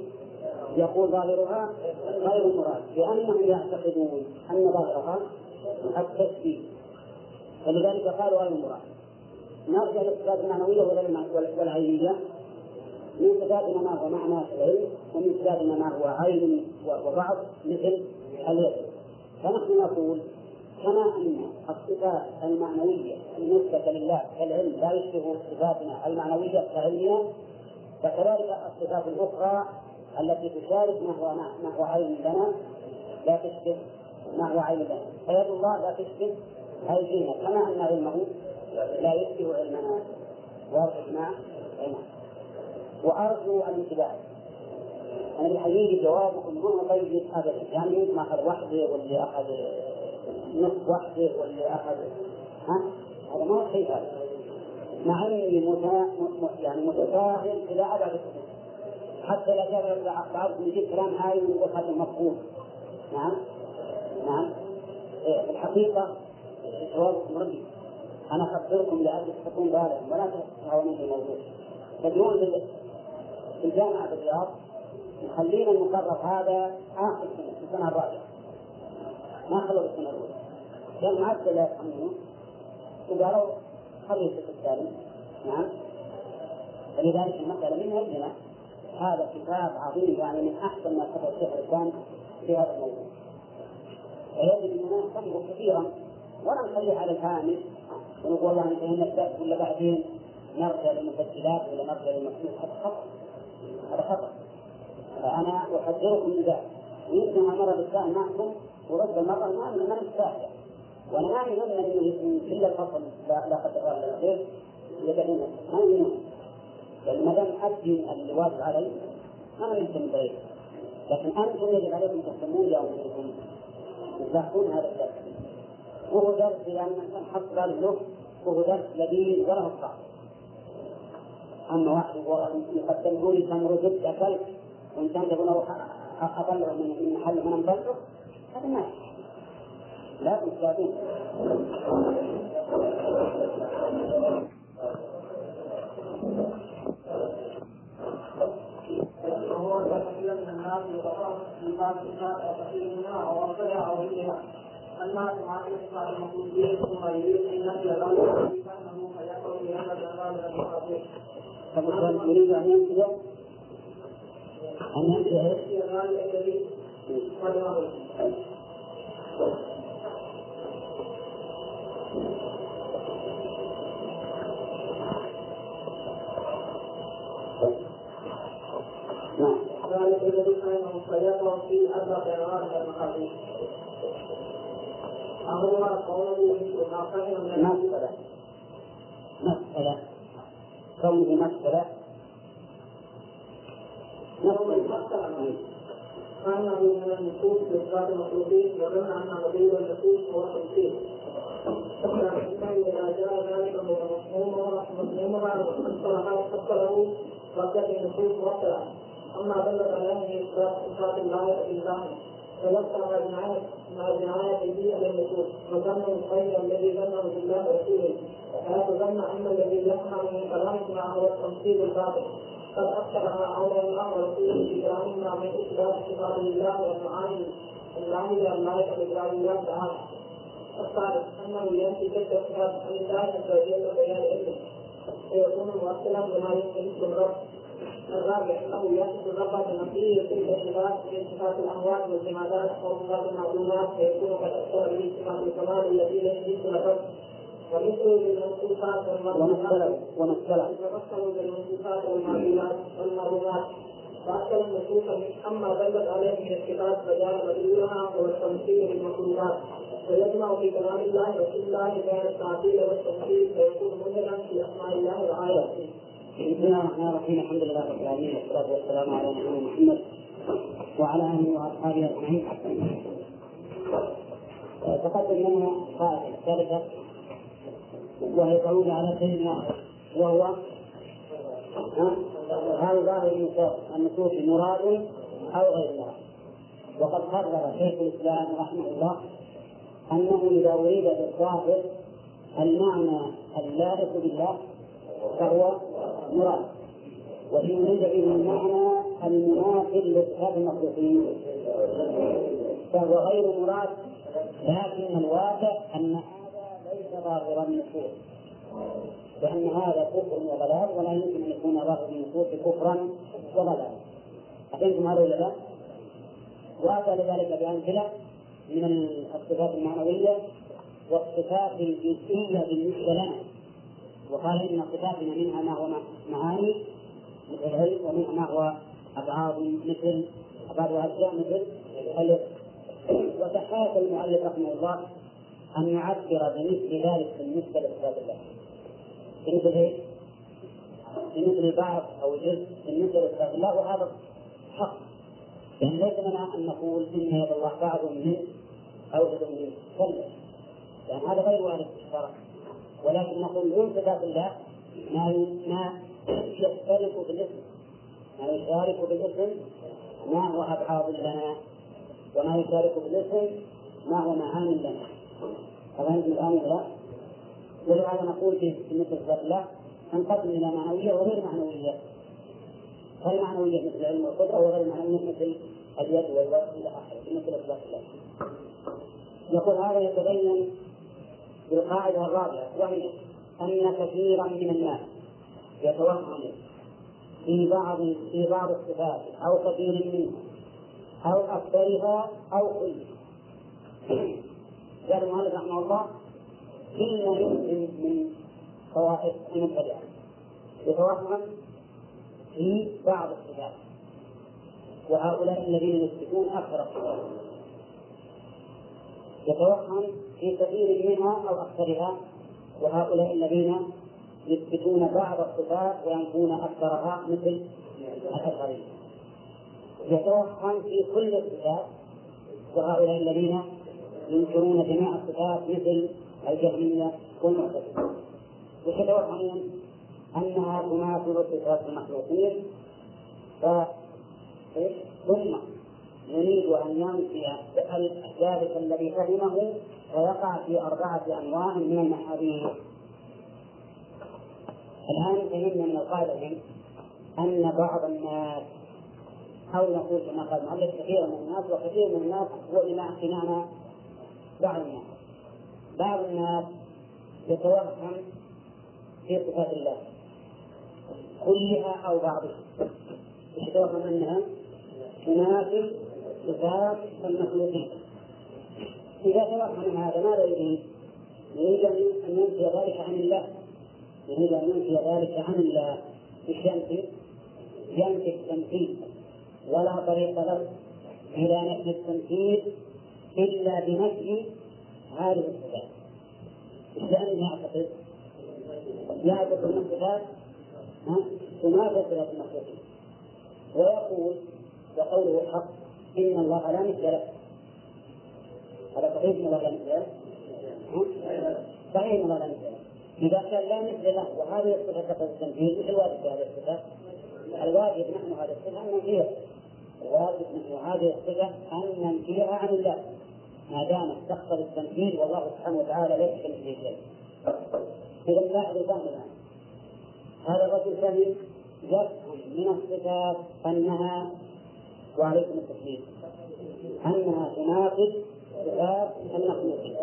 يقول ظاهرها غير مراد لأنهم يعتقدون أن ظاهرها التشبيه فلذلك قالوا غير مراد. نرجع للصفات المعنوية والعينية من صفاتنا ما هو معنى العلم ومن صفاتنا ما هو عين وبعض مثل اليد فنحن نقول كما أن الصفات المعنوية المثبتة لله كالعلم لا يشبه صفاتنا المعنوية كعلمنا فكذلك الصفات الأخرى التي تشارك ما هو ما هو عين لنا لا تشبه ما هو عين لنا فيد الله لا تشبه هذه كما أن علمه لا يشبه علمنا. واضح نعم وأرجو الانتباه. أنا الحقيقة جوابكم ما هو طيب أبدا يعني ما أخذ وحده واللي أخذ نصف وحده واللي أخذ ها؟ هذا ما هو شيء هذا مع متا... يعني متفاهم إلى أبعد الحدود. حتى اذا كان بعضكم يجيب كلام عالي ويقول هذا مفهوم. نعم؟ نعم؟ إيه في الحقيقة جوابكم ربي أنا أخبركم لأجل تكون بالغ ولا تتهاونون في الموضوع تدعون في الجامعة في الرياض مخلين المقرر هذا آخر سنة في السنة الرابعة. ما خلوا السنة الاولى كان معدل لا يفهمون وقالوا خلوا الشيخ الثاني نعم؟ ولذلك المسألة من أجلنا. هذا كتاب عظيم يعني من أحسن ما كتب الشيخ الإسلام في هذا الموضوع. فيجب أننا ننظر كثيرا ولا نخليه على الهامش ونقول والله انتهينا الدرس ولا بعدين نرجع للمسجلات ولا نرجع للمكتوب. هذا خطأ. هذا خطأ. فأنا أحذركم من ذلك. ويمكن مرة بالساعة معكم ورد المرة ما ما نستاهل وأنا ما اظن إنه كل الفصل لا قدر الله خير يدعون ما يؤمنون لأن ما دام ادي الواجب علي أنا يمكن بعيد لكن أنتم يجب عليكم تهتمون بانفسكم تلاحظون هذا الدرس. وهو درس يعني نحط له وهو درس لذيذ ولا صعب أما واحد يقدمه لي تمر جد اكلت وان كان تقول اطلع من محل من انبلعه هذا ما لا تزدادون وهو تكلم من الناس وقام في بعض الناس وكثير منها أو ارسلها أو غيرها الناس مع الاصلاح المقصودين ثم يريد أن ينفي ذلك. يريد أن ينفي أن ينفي إيش؟ الذي قد سيقع في أربع أنواع المقادير. أولها قوله وما فهم من مسألة مسألة كونه مسألة مسألة كان من النصوص بإثبات المخلوقين وظن أن نظير النصوص هو التوحيد. إذا جاء ذلك مفهومها مفهومها وفسرها وفسره ردت النصوص وفرها. دلت عليه إثبات صفات الله بالله فوفر مع العناية به على النصوص وظن الخير الذي ظنه بالله ورسوله حيث ظن أن الذي يفهم من كلامهما هو التمثيل الباطل. قد أكثر على الله ورسوله في كلامهما من إثبات صفات الله والمعاني العاملة اللائقة بجلال الله تعالى. الثالث أنه يأتي تلك الصفات عن الله عز وجل وبيان علمه. فيكون مؤثرا بما يمكن الرب. الرابع انه يصف الرب بنفسه تلك الصفات من صفات الأموات والجمادات أو صفات المعلومات فيكون قد اثر به صفات الكمال التي لا يجوز الرب ومثله بالمنصوصات والمعلومات. ومثله ومثله بالمنصوصات والمعلومات والمعلومات. وأكثر النصوص أما دلت عليه من الصفات فجاء مدلولها هو التمثيل بالمخلوقات ويجمع في كلام الله رسول الله بين التعطيل والتمثيل فيكون مهلا في أسماء الله وآياته. بسم الله الرحمن الرحيم الحمد لله رب العالمين والصلاة والسلام على نبينا محمد وعلى آله وأصحابه أجمعين. تقدم لنا قاعدة ثالثه وهي تعود على شيء واحد وهو هل ظاهر النصوص مراد أو غير مراد؟ وقد قرر شيخ الإسلام رحمه الله أنه إذا أريد بالظاهر المعنى اللائق بالله فهو مراد. وإن أريد به المعنى المماثل لصفات المخلوقين. فهو غير مراد لكن الواقع أن هذا ليس ظاهر النصوص لأن هذا كفر وضلال ولا يمكن أن يكون ظاهر النصوص كفرا وضلالا أفهمتم هذا ولا لا؟ وأتى لذلك بأمثلة من الصفات المعنوية والصفات الجزئية بالنسبة لنا. وقال إن صفاتنا منها ما هو معاني مثل العلم ومنها ما هو أبعاد مثل أبعاد وأجزاء مثل الاسم وتحاكى المؤلف رحمه الله أن يعبر بمثل ذلك بالنسبة لصفات الله بمثل إيش؟ بمثل بعض أو جزء بالنسبة لصفات الله وهذا حق. يعني ليس لنا أن نقول إن يد الله بعض منه أو جزء منه كلا يعني هذا غير وارد في الشرع. ولكن نقول من صفات الله ما ما يختلف بالاسم. ما يشارك بالاسم ما هو أبعاد لنا. وما يشارك بالاسم ما هو معاني لنا. فهمتم الآن لا؟ ولهذا نقول في مثل صفات الله تنقسم إلى معنوية وغير معنوية. غير معنوية مثل العلم والقدرة وغير معنوية مثل اليد والوجه إلى آخره. مثل صفات الله. يقول هذا يتبين بالقاعدة الرابعة وهي أن كثيرا من الناس يتوهم في بعض في بعض الصفات أو كثير منها أو أكثرها أو كلها. قال المؤلف رحمه الله فيما يمكن من طوائف المبتدعة يتوهم في بعض الصفات وهؤلاء الذين يثبتون أكثر الصفات. يتوهم في كثير منها أو أكثرها وهؤلاء الذين يثبتون بعض الصفات وينفون أكثرها مثل الأشعرية يتوهم في كل الصفات وهؤلاء الذين ينكرون جميع الصفات مثل الجهمية والمعتزلة. ويتوهمون أنها تناسب صفات المخلوقين ثم يريد أن ينفي ذلك الذي فهمه ويقع في أربعة أنواع من المحاذير الآن فهمنا من القاعدة أن بعض الناس أو نقول كما قال المؤلف كثير من الناس وكثير من الناس هو بمعنى بعض الناس. بعض الناس يتوهم في صفات الله. كلها أو بعضها يتوهم أنها تنافي صفات المخلوقين إذا توهم هذا ماذا يريد؟ يريد أن ينفي ذلك عن الله. يريد أن ينفي ذلك عن الله. إيش ينفي؟ ينفي التمثيل. ولا طريق له. إلى نفي التمثيل إلا بنفي هذه الصفات. لأنه يعتقد يعتقد أن الصفات تنافي صفات المخلوقين. ويقول وقوله الحق إن الله لا مثل له. هذا صحيح إن الله لا مثل صحيح إن الله لا مثل إذا كان لا مثل له وهذه الصفة صفة التنفيذ مثل الواجب في هذه الصفة. الواجب نحن هذه الصفة أن ننفيها الواجب نحن هذه الصفة أن ننفيها عن الله. ما دامت تقتضي التنفيذ والله سبحانه وتعالى ليس كمثله شيء. إذا لاحظوا فهمنا هذا الرجل فهم يفهم من الصفات أنها وعليكم التسليم أنها تناقض صفات المخلوقين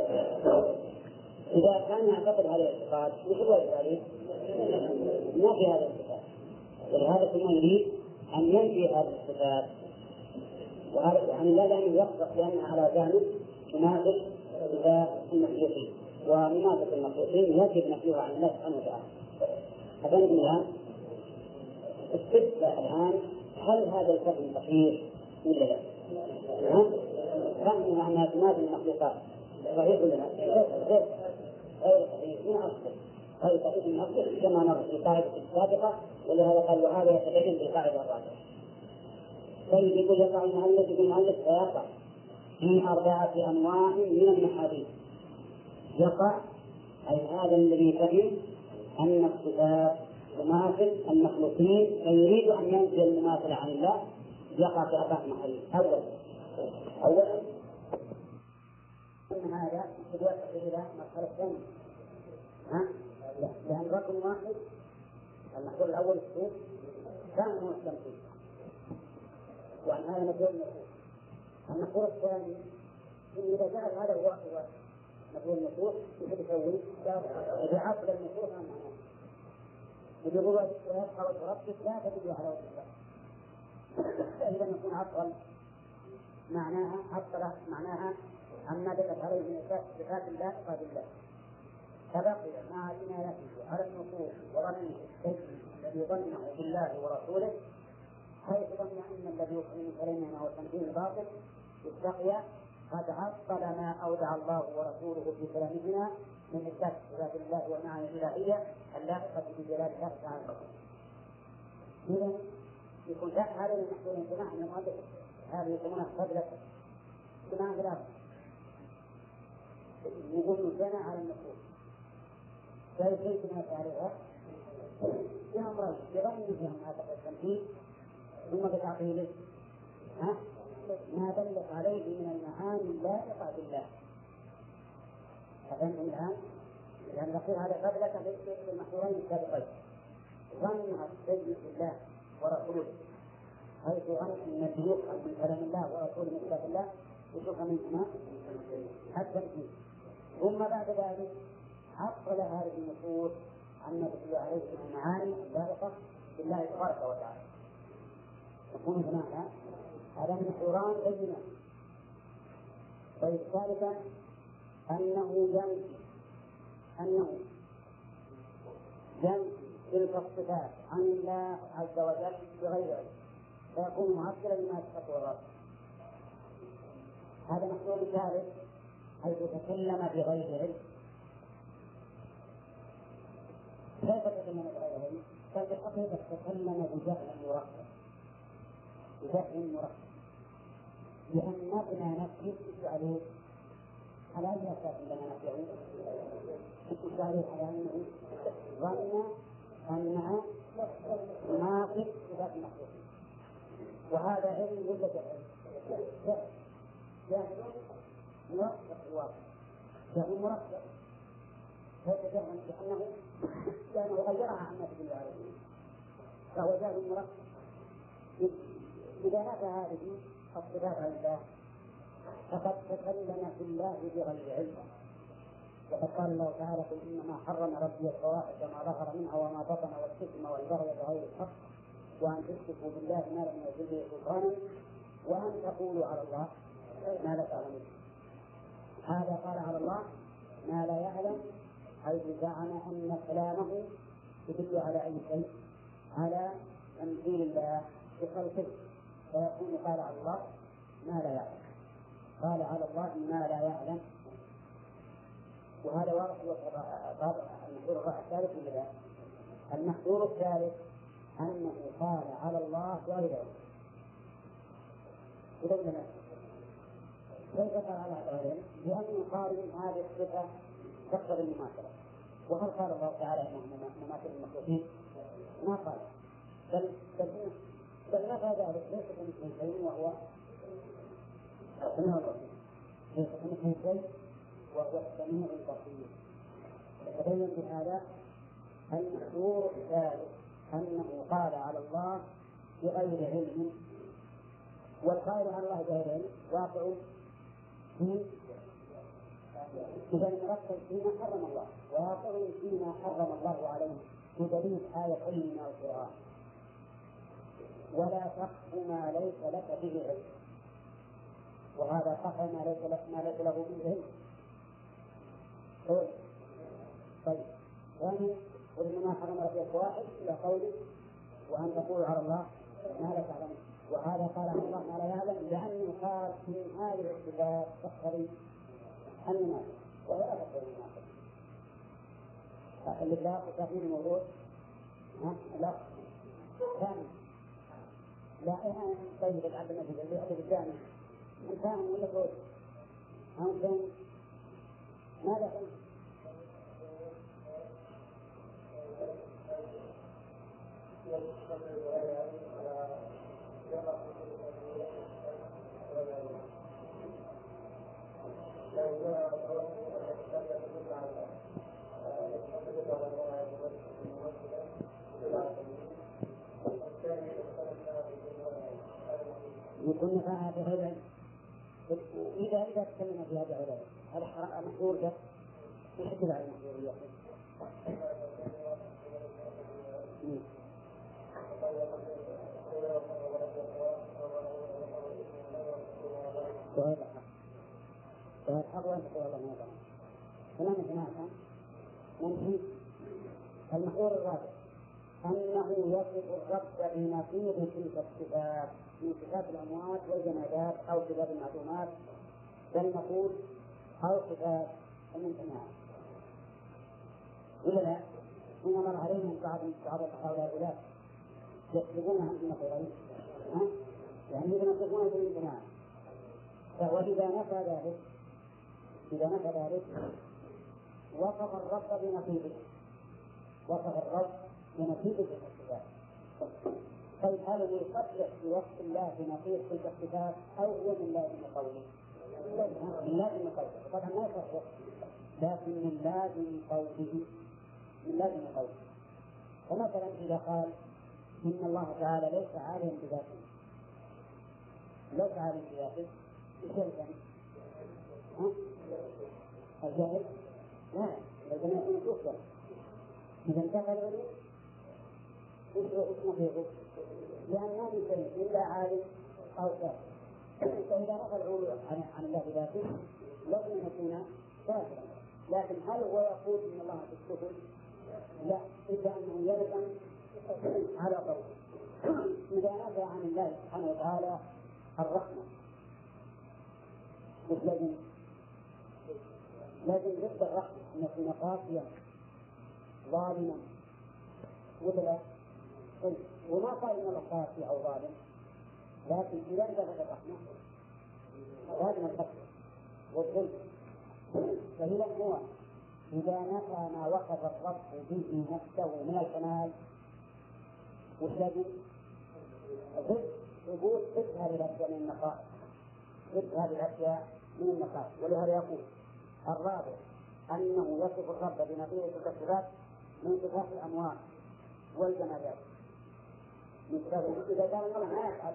إذا كان يعتقد هذا الاعتقاد وش الواجب عليه؟ ما في هذه الصفات ولهذا ثم يريد أن ينفي هذه الصفات وهذا يعني لا لأنه يقصد لأنها على جانب تناقض صفات المخلوقين ومنافق المخلوقين يجب نفيها عن الله سبحانه وتعالى أفهمتم الآن؟ استفتى الآن هل هذا الفهم صحيح ولا لا؟ فهمنا أنها تنادي المخلوقات. صحيح ولا لا؟ غير غير صحيح. من أصله غير صحيح من أصله كما مر في القاعدة السابقة ولهذا قال وهذا يتبين في القاعدة الرابعة. طيب يقول يقع المؤلف يقول المؤلف فيقع في أربعة أنواع من المحاذير. يقع أي هذا الذي فهم أن الصفات تماثل المخلوقين فيريد أن ينفي المماثلة عن الله يقع في أربعة محاذير أولا أولا أن هذا يتوسع إلى مرحلة ثانية. ها؟ لأن رقم واحد المحظور الأول السوق كان هو التمثيل. وعن هذا نقول النصوص المحظور الثاني إن إذا جعل هذا هو مفهوم النصوص كيف يسوي؟ عقد النصوص عن معناه ويبقى وجه ربك لا تجد على وجه الله فإذا يكون عطرا معناها عطر معناها عما دلت عليه من صفات الله صفات الله فبقي مع جنايته على النصوص وظنه الذي ظنه بالله ورسوله حيث ظن ان الذي يخرج كلمه هو الباطل بقي قد عطل ما أودع الله ورسوله في كلامهما من إثبات صفات الله والمعاني الإلهية اللائقة بجلال الله تعالى. إذا يكون هذا من محصول الجماعة من المؤلف هذه يسمونها قبلة جماعة ثلاثة يقول بنى على النصوص كيف ما تعرفها؟ في أمرين بظن فيهم هذا التنفيذ ثم بتعطيله ها؟ ما دلت عليه من المعاني اللائقة بالله فهمتم الآن؟ لأن نقول هذا قبلة في المحظورين السابقين. ظنها السيد بالله ورسوله. حيث ظن أن يفهم من كلام الله ورسوله من كتاب الله يشوف منهما التنفيذ ثم بعد ذلك عطل هذه النصوص عما تدل عليه من المعاني اللائقة بالله تبارك وتعالى. يكون هناك هذا من حوران بينات طيب ثالثا أنه ينفي أنه ينفي تلك الصفات عن الله عز وجل بغير علم فيكون معطلا لما يتقوى الله هذا محصول ثالث حيث تكلم بغير علم كيف تكلم بغير علم؟ بل بالحقيقة تكلم بجهل مركب بجهل مركب لأن مبنى نفسه عليه؟ على أي أساس بنى نفسه؟ إيش عليه على أنه ظن أنها ناقص صفات المخلوقين وهذا علم ولا جهل؟ جهل مركب الواقع جهل مركب هذا جهل لأنه غيرها عما تدل عليه فهو جهل مركب إذا نفى هذه الصفات عن الله فقد تكلم في الله بغير علم. وقد قال الله تعالى قل إنما حرم ربي الفواحش ما ظهر منها وما بطن والإثم والبغي بغير الحق وأن تشركوا بالله ما لم ينزل به سلطانا وأن تقولوا على الله ما لا تعلمون. هذا قال على الله ما لا يعلم حيث زعم أن كلامه يدل على أي شيء؟ على تمثيل الله بخلقه. فيكون قال على الله ما لا يعلم. قال على الله ما لا يعلم. وهذا واضح المحذور الثالث من ذلك المحذور الثالث أنه قال على الله بغير علم كيف قال على غير علم؟ لأنه قال هذه الصفة تقتضي المماثلة وهل قال الله تعالى إنه مماثل المخلوقين؟ ما قال. بل بل بل نفى ذلك. ليس كمثله شيء وهو السميع البصير ليس كمثله شيء وهو السميع البصير يتبين بهذا المحذور الثالث أنه قال على الله بغير علم. والقائل على الله بغير علم واقع في إذا المركز فيما حرم الله واقع فيما حرم الله عليه بدليل آية علم من القرآن. ولا تقف ما ليس لك به علم. وهذا قطع ما ليس لك ما ليس له به علم. طيب. ثاني وإنما حرم ربي الفواحش إلى قوله وأن تقولوا على الله ما لا تعلمون وهذا قال عن الله ما لا يعلم لأنه قال من هذه الصفات تقتضي المنافق وهي لا تقتضي المنافق الإطلاق وتغيير الموضوع. لا. ثاني. لا إيه طيب العبد اللي يأتي فاهم ولا؟ أو فهم ماذا فهم؟ يكون بغير علم إذا إذا تكلم في هذا العلم هذا حرام محظور له يحدد على المحظورية وغير الحق وغير الحق وأن تقول الله ما يظلم فمن هناك منفي المحظور الرابع. أنه يصف الرب بنقيض تلك الصفات من صفات الأموات والجمادات أو صفات المعلومات بل نقول أو صفات الممتنعات ولا لا؟ حين مر عليهم بعض بعض هؤلاء يكتبون عن النظرين ها؟ يعني يتنطقون بالامتناع وإذا نفى ذلك إذا نفى ذلك وصف الرب بنصيبه وصف الرب في الصفات طيب هل هو يصدق بوصف الله بنصيب تلك الصفات أو هو من لازم قوله؟ من لازم قوله. طبعا ما يصدق لكن من لازم قوله. من لازم قوله. فمثلا إذا قال إن الله تعالى ليس عالما بذاته. ليس عالما بذاته؟ ها؟ الجاهل؟ لا. لازم يكون كفرا إذا العلم إيش نقيضه؟ لأن ما من شيء إلا عالم أو كافر فإذا نفى العلو عن عن الله بذاته لازم يكون كافرا لكن هل هو يقول إن الله في الكفر؟ لا. إلا أنه يلزم على قول إذا نفى عن الله سبحانه وتعالى الرحمة. لازم. لازم ضد الرحمة. أن يكون قاسيا ظالما ولا طيب وما قال إن الله قاسي أو ظالم. لكن إذا انتهت الرحمة لازم الحق والظلم. فإذا هو إذا نفى ما وصف الرب به نفسه من الكمال وش لازم؟ ثبوت ضد هذه الأشياء من النقائص ضد هذه الأشياء من النقائص ولهذا يقول الرابع أنه يصف الرب بنظير تلك الصفات من صفات الأموال والجمالات صفات إذا كان الله ما يفعل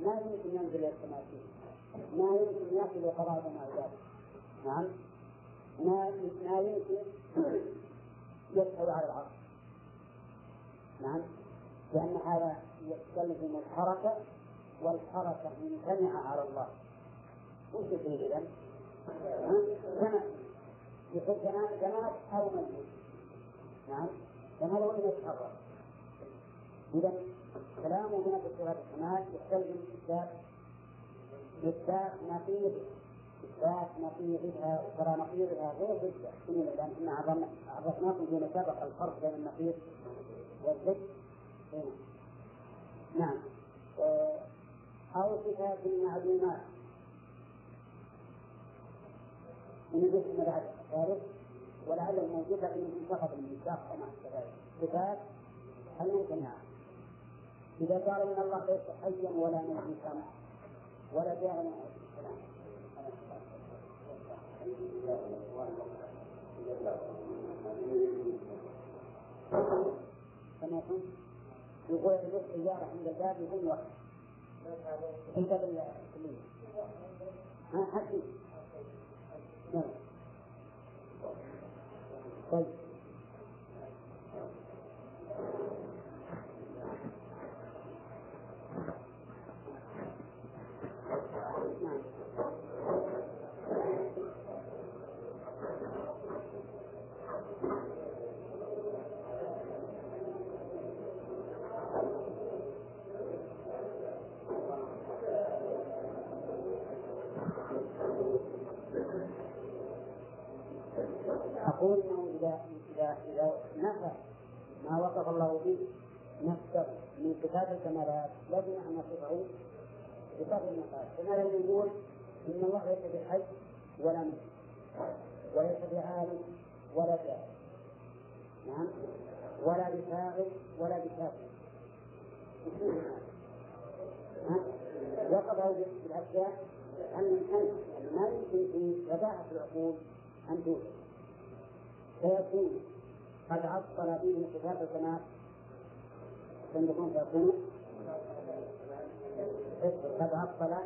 ما يمكن ينزل إلى السماء فيه ما يمكن يصل قضاء مع ذلك نعم ما ما يمكن يدخل على العرش نعم لأن هذا يستلزم الحركة والحركة ممتنعة على الله وش يصير إذا؟ يصير جماد جماد أو مجهول نعم جماد وإن يتحرك إذا كلامه بنفس صفات الكمال يستلزم إثبات إثبات نقيض إثبات نقيضها ترى نقيضها غير ضد. لأن عرفناكم فيما سبق الفرق بين النقيض والضد. نعم. أو صفات معلومات من جسم بعد ذلك ولعل الموجود لكن فقط الميثاق كما كذلك صفات الممتنعة إذا قال إن الله ليس حيا ولا ميتا ولا جاهلا كما يكون يقول يجوز إجارة عند الباب يكون وقت في باب الكلية ها حكي. نعم. طيب. أقول إنه إذا إذا إذا نفى ما وصف الله به نفسه من صفات الكمالات لازم أن يصفه بصفة المقال. كما لو يقول إن الله ليس بحي ولا ميت وليس بعالم ولا جاهل. نعم؟ ولا بفاعل ولا بكافر وصفه بالأشياء الممتنعة يعني ما يمكن في وضاحة العقول أن توجد فيكون قد عطل به صفات الكمال عندكم فيكون قد عطل.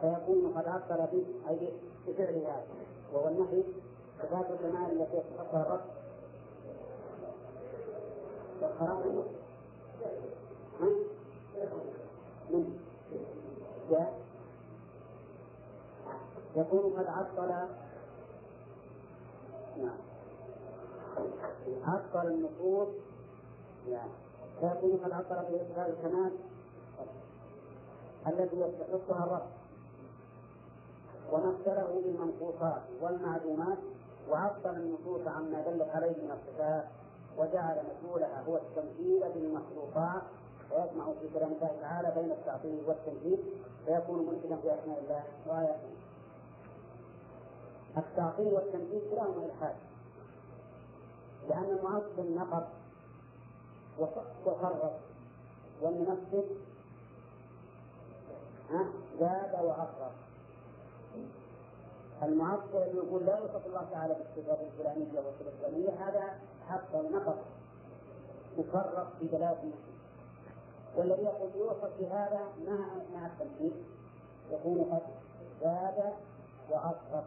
فيكون قد عطل به أي بفعل هذا وهو النهي صفات الكمال التي يتخطى الرب. والخراب من؟ جاء. يكون قد عطل نعم. عطل النصوص يعني. فيكون قد عطل في إثبات الكمال التي يستحقها الرب. ومثله بالمنقوصات والمعلومات وعطل النصوص عما دلت عليه من الصفات وجعل مدلولها هو التمثيل بالمخلوقات ويجمع في كلام الله تعالى بين التعطيل والتمثيل فيكون ملحدا في أسماء الله وآياته. التعطيل والتمثيل كلاهما الحاد لأن المعطل نقض وخرج والمنفذ زاد وأقرب المعطل الذي يقول لا يوصف الله تعالى بالصفات الفلانية والصفات الفلانية هذا حق نقص مفرط في دلالة والذي يقول يوصف بهذا مع مع التمثيل يكون قد زاد وأصغر.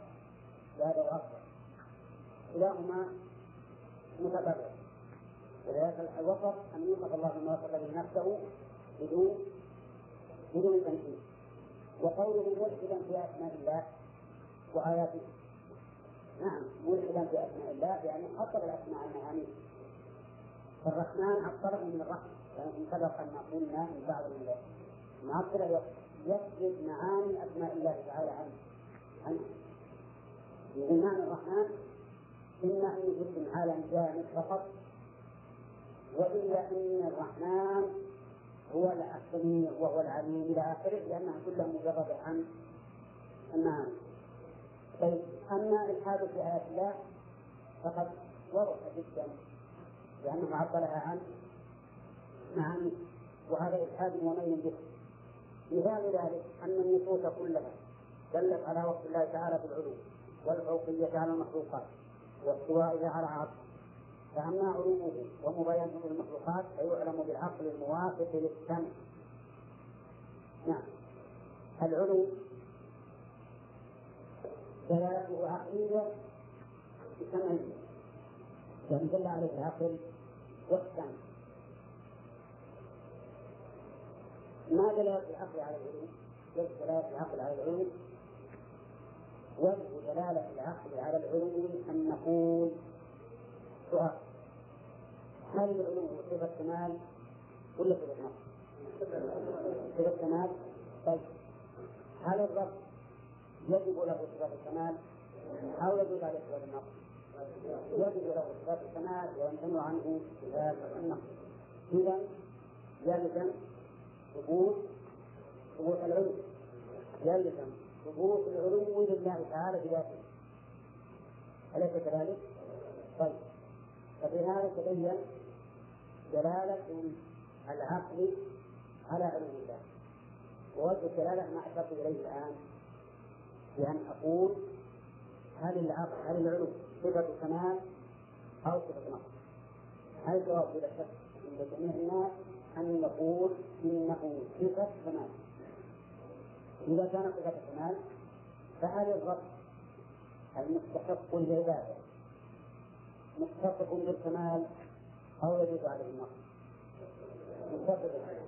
زاد وأصغر كلاهما متبرع ولذلك الوصف أن يوصف الله بما وصف به نفسه بدون بدون تمثيل وقوله ملحدا في أسماء الله وآياته. نعم ملحدا في أسماء الله يعني عطل الأسماء المعاني. فالرحمن عطله من الرحمة يعني سبق أن قلنا من بعض المعطلة يثبت معاني أسماء الله تعالى عنه. عنه. من معنى الرحمن إما أن يجد عالم جامد فقط وإلا أن الرحمن هو السميع وهو العليم إلى آخره لأنها كلها مجرد عن المعاني طيب أما الحادث في آيات الله فقد وضح جدا لأنه عطلها عن معاني وهذا إلحاد وميل به مثال ذلك أن النصوص كلها دلت على وصف الله تعالى بالعلو. والفوقية على المخلوقات واستوائه على عرشه فأما علومه ومبينه للمخلوقات فيعلم بالعقل الموافق للسمع. نعم. العلو دلالته عقلية بسمع يعني دل عليه العقل والسمع. ما دلالة العقل على العلو؟ وجه دلالة العقل على العلو وجه دلالة العقل على العلو أن نقول سؤال. هل العلو صفة كمال ولا صفة نقص؟ صفة كمال. طيب. هل الرب يجب له صفة الكمال أو يجب عليه صفة النقص؟ يجب له صفة الكمال ويمتنع عنه صفات النقص إذا يلزم ثبوت ثبوت العلو. يلزم. ثبوت العلو لله تعالى بذاته أليس كذلك؟ طيب ففي هذا تبين دلالة العقل على علم الله ووجه الدلالة ما أشرت إليه الآن بأن أقول هل العقل هل العلو صفة كمال أو صفة نقص؟ هل الجواب بلا شك عند جميع الناس أن نقول إنه صفة كمال إذا كان صفة كمال فهل الرب المستحق للعبادة متصف بالكمال أو يجوز عليه النقص؟ بالكمال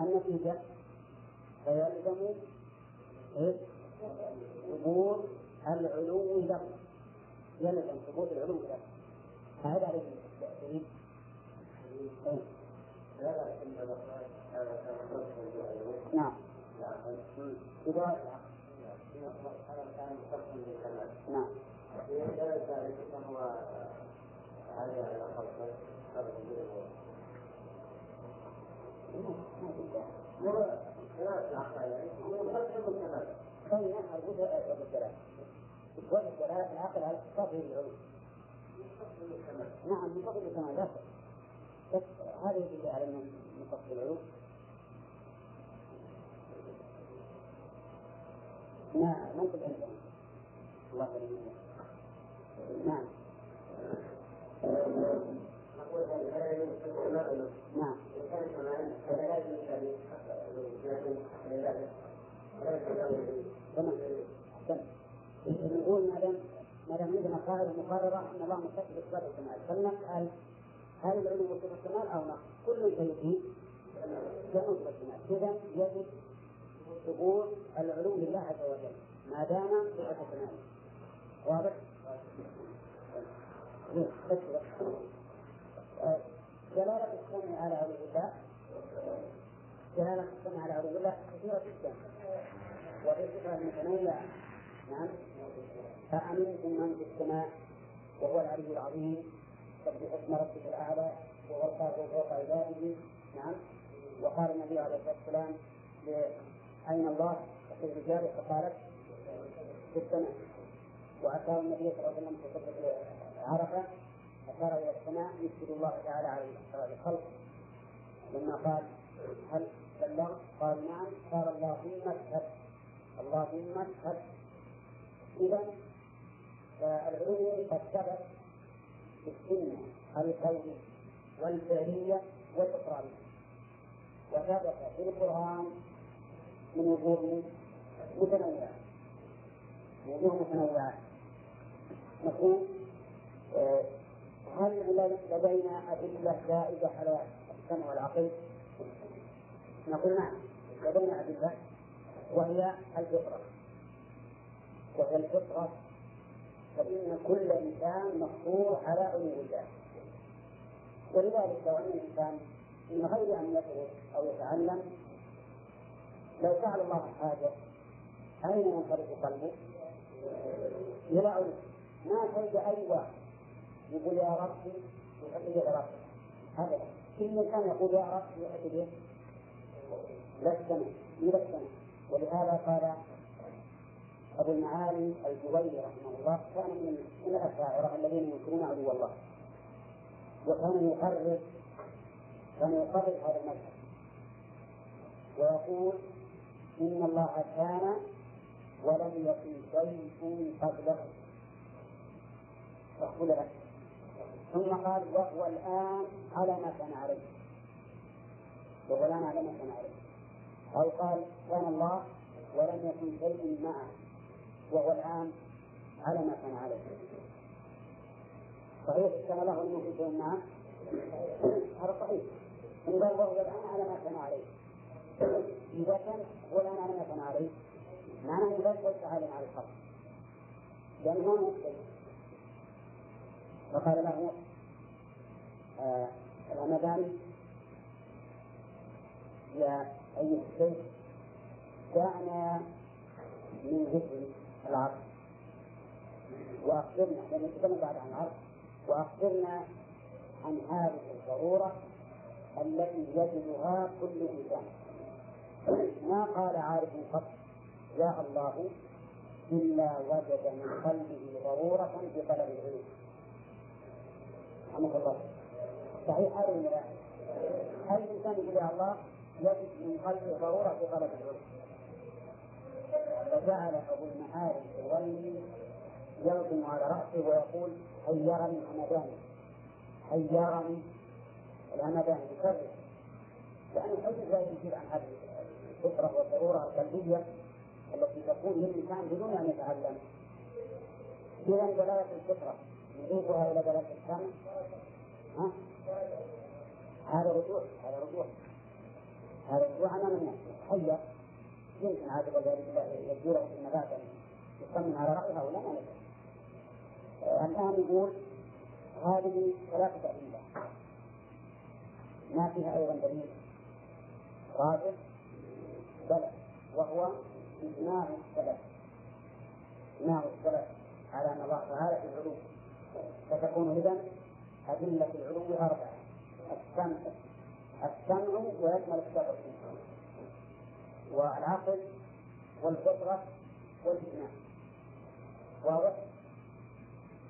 النتيجة فيلزم ثبوت العلو له. يلزم ثبوت العلو له. هذا عليه الدليل نعم. نعم بالعلو نعم من فضل الكمال بس هذا يدل على انه من فضل العلو نعم ما تبين الله نعم. نعم. تمام. نقول ما دام ما دام عندنا قاعدة مقررة أن الله متصف بصفات الكمال فلنسال هل العلو صفه الكمال أو لا؟ كل شيء فيه. الكمال اذا يجب ثبوت العلو لله عز وجل. ما دام صفه كمال واضح؟ جلالة السمع على علو الله. جلالة السمع على علو الله كثيرة جدا. وفي صفة متنوعة نعم. أأمنتم من في السماء وهو العلي العظيم. سبح اسم ربك الأعلى وهو فوق عباده. نعم. وقال النبي عليه الصلاة والسلام أين الله؟ فقيل الرجال فقالت في السماء وأشار النبي صلى الله عليه وسلم في خطبة عرفة أشار إلى السماء يشهد الله تعالى على الخلق لما قال هل بلغ؟ قال نعم. قال اللهم اشهد اللهم اشهد إذا فالعلو قد ثبت في السنة القولية والفعلية والإقرارية وثبت في القرآن من وجوه متنوعة. وجوه متنوعة. نقول آه، هل لدينا أدلة زائدة على السمع والعقل؟ نقول نعم لدينا أدلة وهي الفطرة. وهي الفطرة فإن كل إنسان مفطور على علو الله. ولذلك لو أن الإنسان من غير أن يدرس أو يتعلم لو فعل الله حاجة أين ينصرف قلبه؟ إلى علو ما تجد أي واحد؟ يقول يا ربي يحب يا ربي. هذا كل إنسان يقول يا رب يحب لست لست ولهذا قال أبو المعالي الجويني رحمه الله كان من الأشاعرة الذين ينكرون عدو الله. وكان يقرر كان يقرر هذا المذهب. ويقول إن الله كان ولم يكن شيء قبله. مقبول له ثم قال وهو الآن على ما كان عليه. وهو الآن على ما كان عليه. أو قال كان الله ولم يكن شيء معه. وهو الآن على ما كان عليه. صحيح كان الله ولم يكن شيء معه هذا صحيح. إن قال وهو الآن على ما كان عليه. إذا كان هو الآن على ما كان عليه معناه ليس عالم على الحق لأنه ما مختلف فقال له آه الهمداني يا أيها الشيخ دعنا من ذكر العرض. وأخبرنا لأن نتكلم بعد عن العرض. وأخبرنا عن هذه الضرورة التي يجدها كل إنسان. ما قال عارف قط يا الله إلا وجد من قلبه ضرورة في طلب العلم. رحمه الله. صحيح هذا ولا أي إنسان يقول يا الله يجد من قلبه ضرورة في طلب العلم؟ فجعل أبو المعارف الغيبي يلطم على رأسه ويقول حيرني حمداني حيرني الهمداني يكرر لأن الحديث لا يجيب عن هذه الفطرة والضرورة القلبية التي تكون للإنسان بدون أن يتعلم. إذا دلالة الفطرة. نضيفها إلى دلالة السمع ها؟ هذا رجوع هذا رجوع. هذا رجوع أمام الناس. حير يمكن هذا يجبره في النبات يصمم على رأيها ولا ما الآن يقول هذه ثلاثة أدلة. ما فيها أيضا دليل. رابع. بلى وهو إجماع السلف إجماع السلف على أن الله تعالى في العلو فتكون إذا أدلة العلو أربعة. السمع السمع ويشمل السبع. والعقل والفطرة والإجماع واضح؟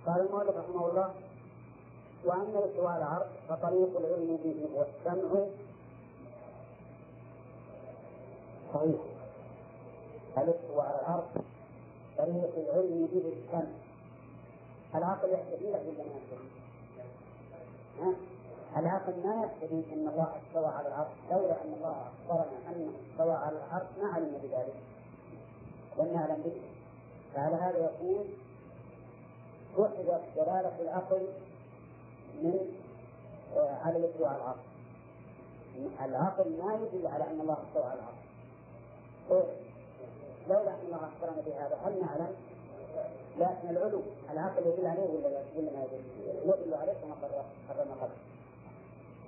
قال المؤلف رحمه الله وأما الاستواء على العرش فطريق العلم به والسمع صحيح. الاستواء على العرش طريق العلم به السمع العقل له ولا ما؟ العقل ما يقتضي أن الله استوى على العرش لولا أن الله أخبرنا أنه استوى على العرش ما علمنا بذلك. لم نعلم به. فعلى هذا يقول وحدت دلالة العقل من آه، على الاستواء على العرش العقل ما يدل على أن الله استوى على طيب. لولا ان الله أخبرنا بهذا هل نعلم؟ لكن العلو. العقل يدل عليه ولا ولا ما يدل؟ يدل عليه كما قررنا قبل.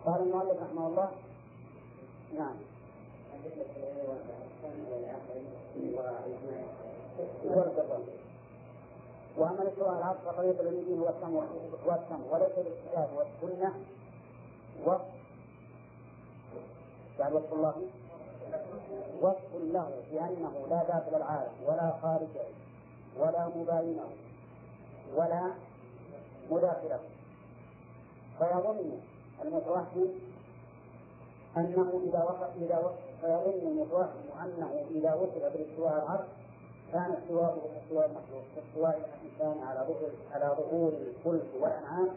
قال المؤلف رحمه الله نعم. وأما الاستواء العرض فطريق اليمين هو السمع والسمع وليس الكتاب والسنة وصف يعني وصف الله. وصف له بأنه لا داخل العالم ولا خارجه ولا مباينه ولا مداخلة. فيظن المتوهم أنه إذا وصف إذا وصف فيظن المتوهم أنه إذا وصف بالاستواء العرض كان استواءه كاستواء المخلوق كاستواء الإنسان على ظهور على ظهور الفلك والأنعام.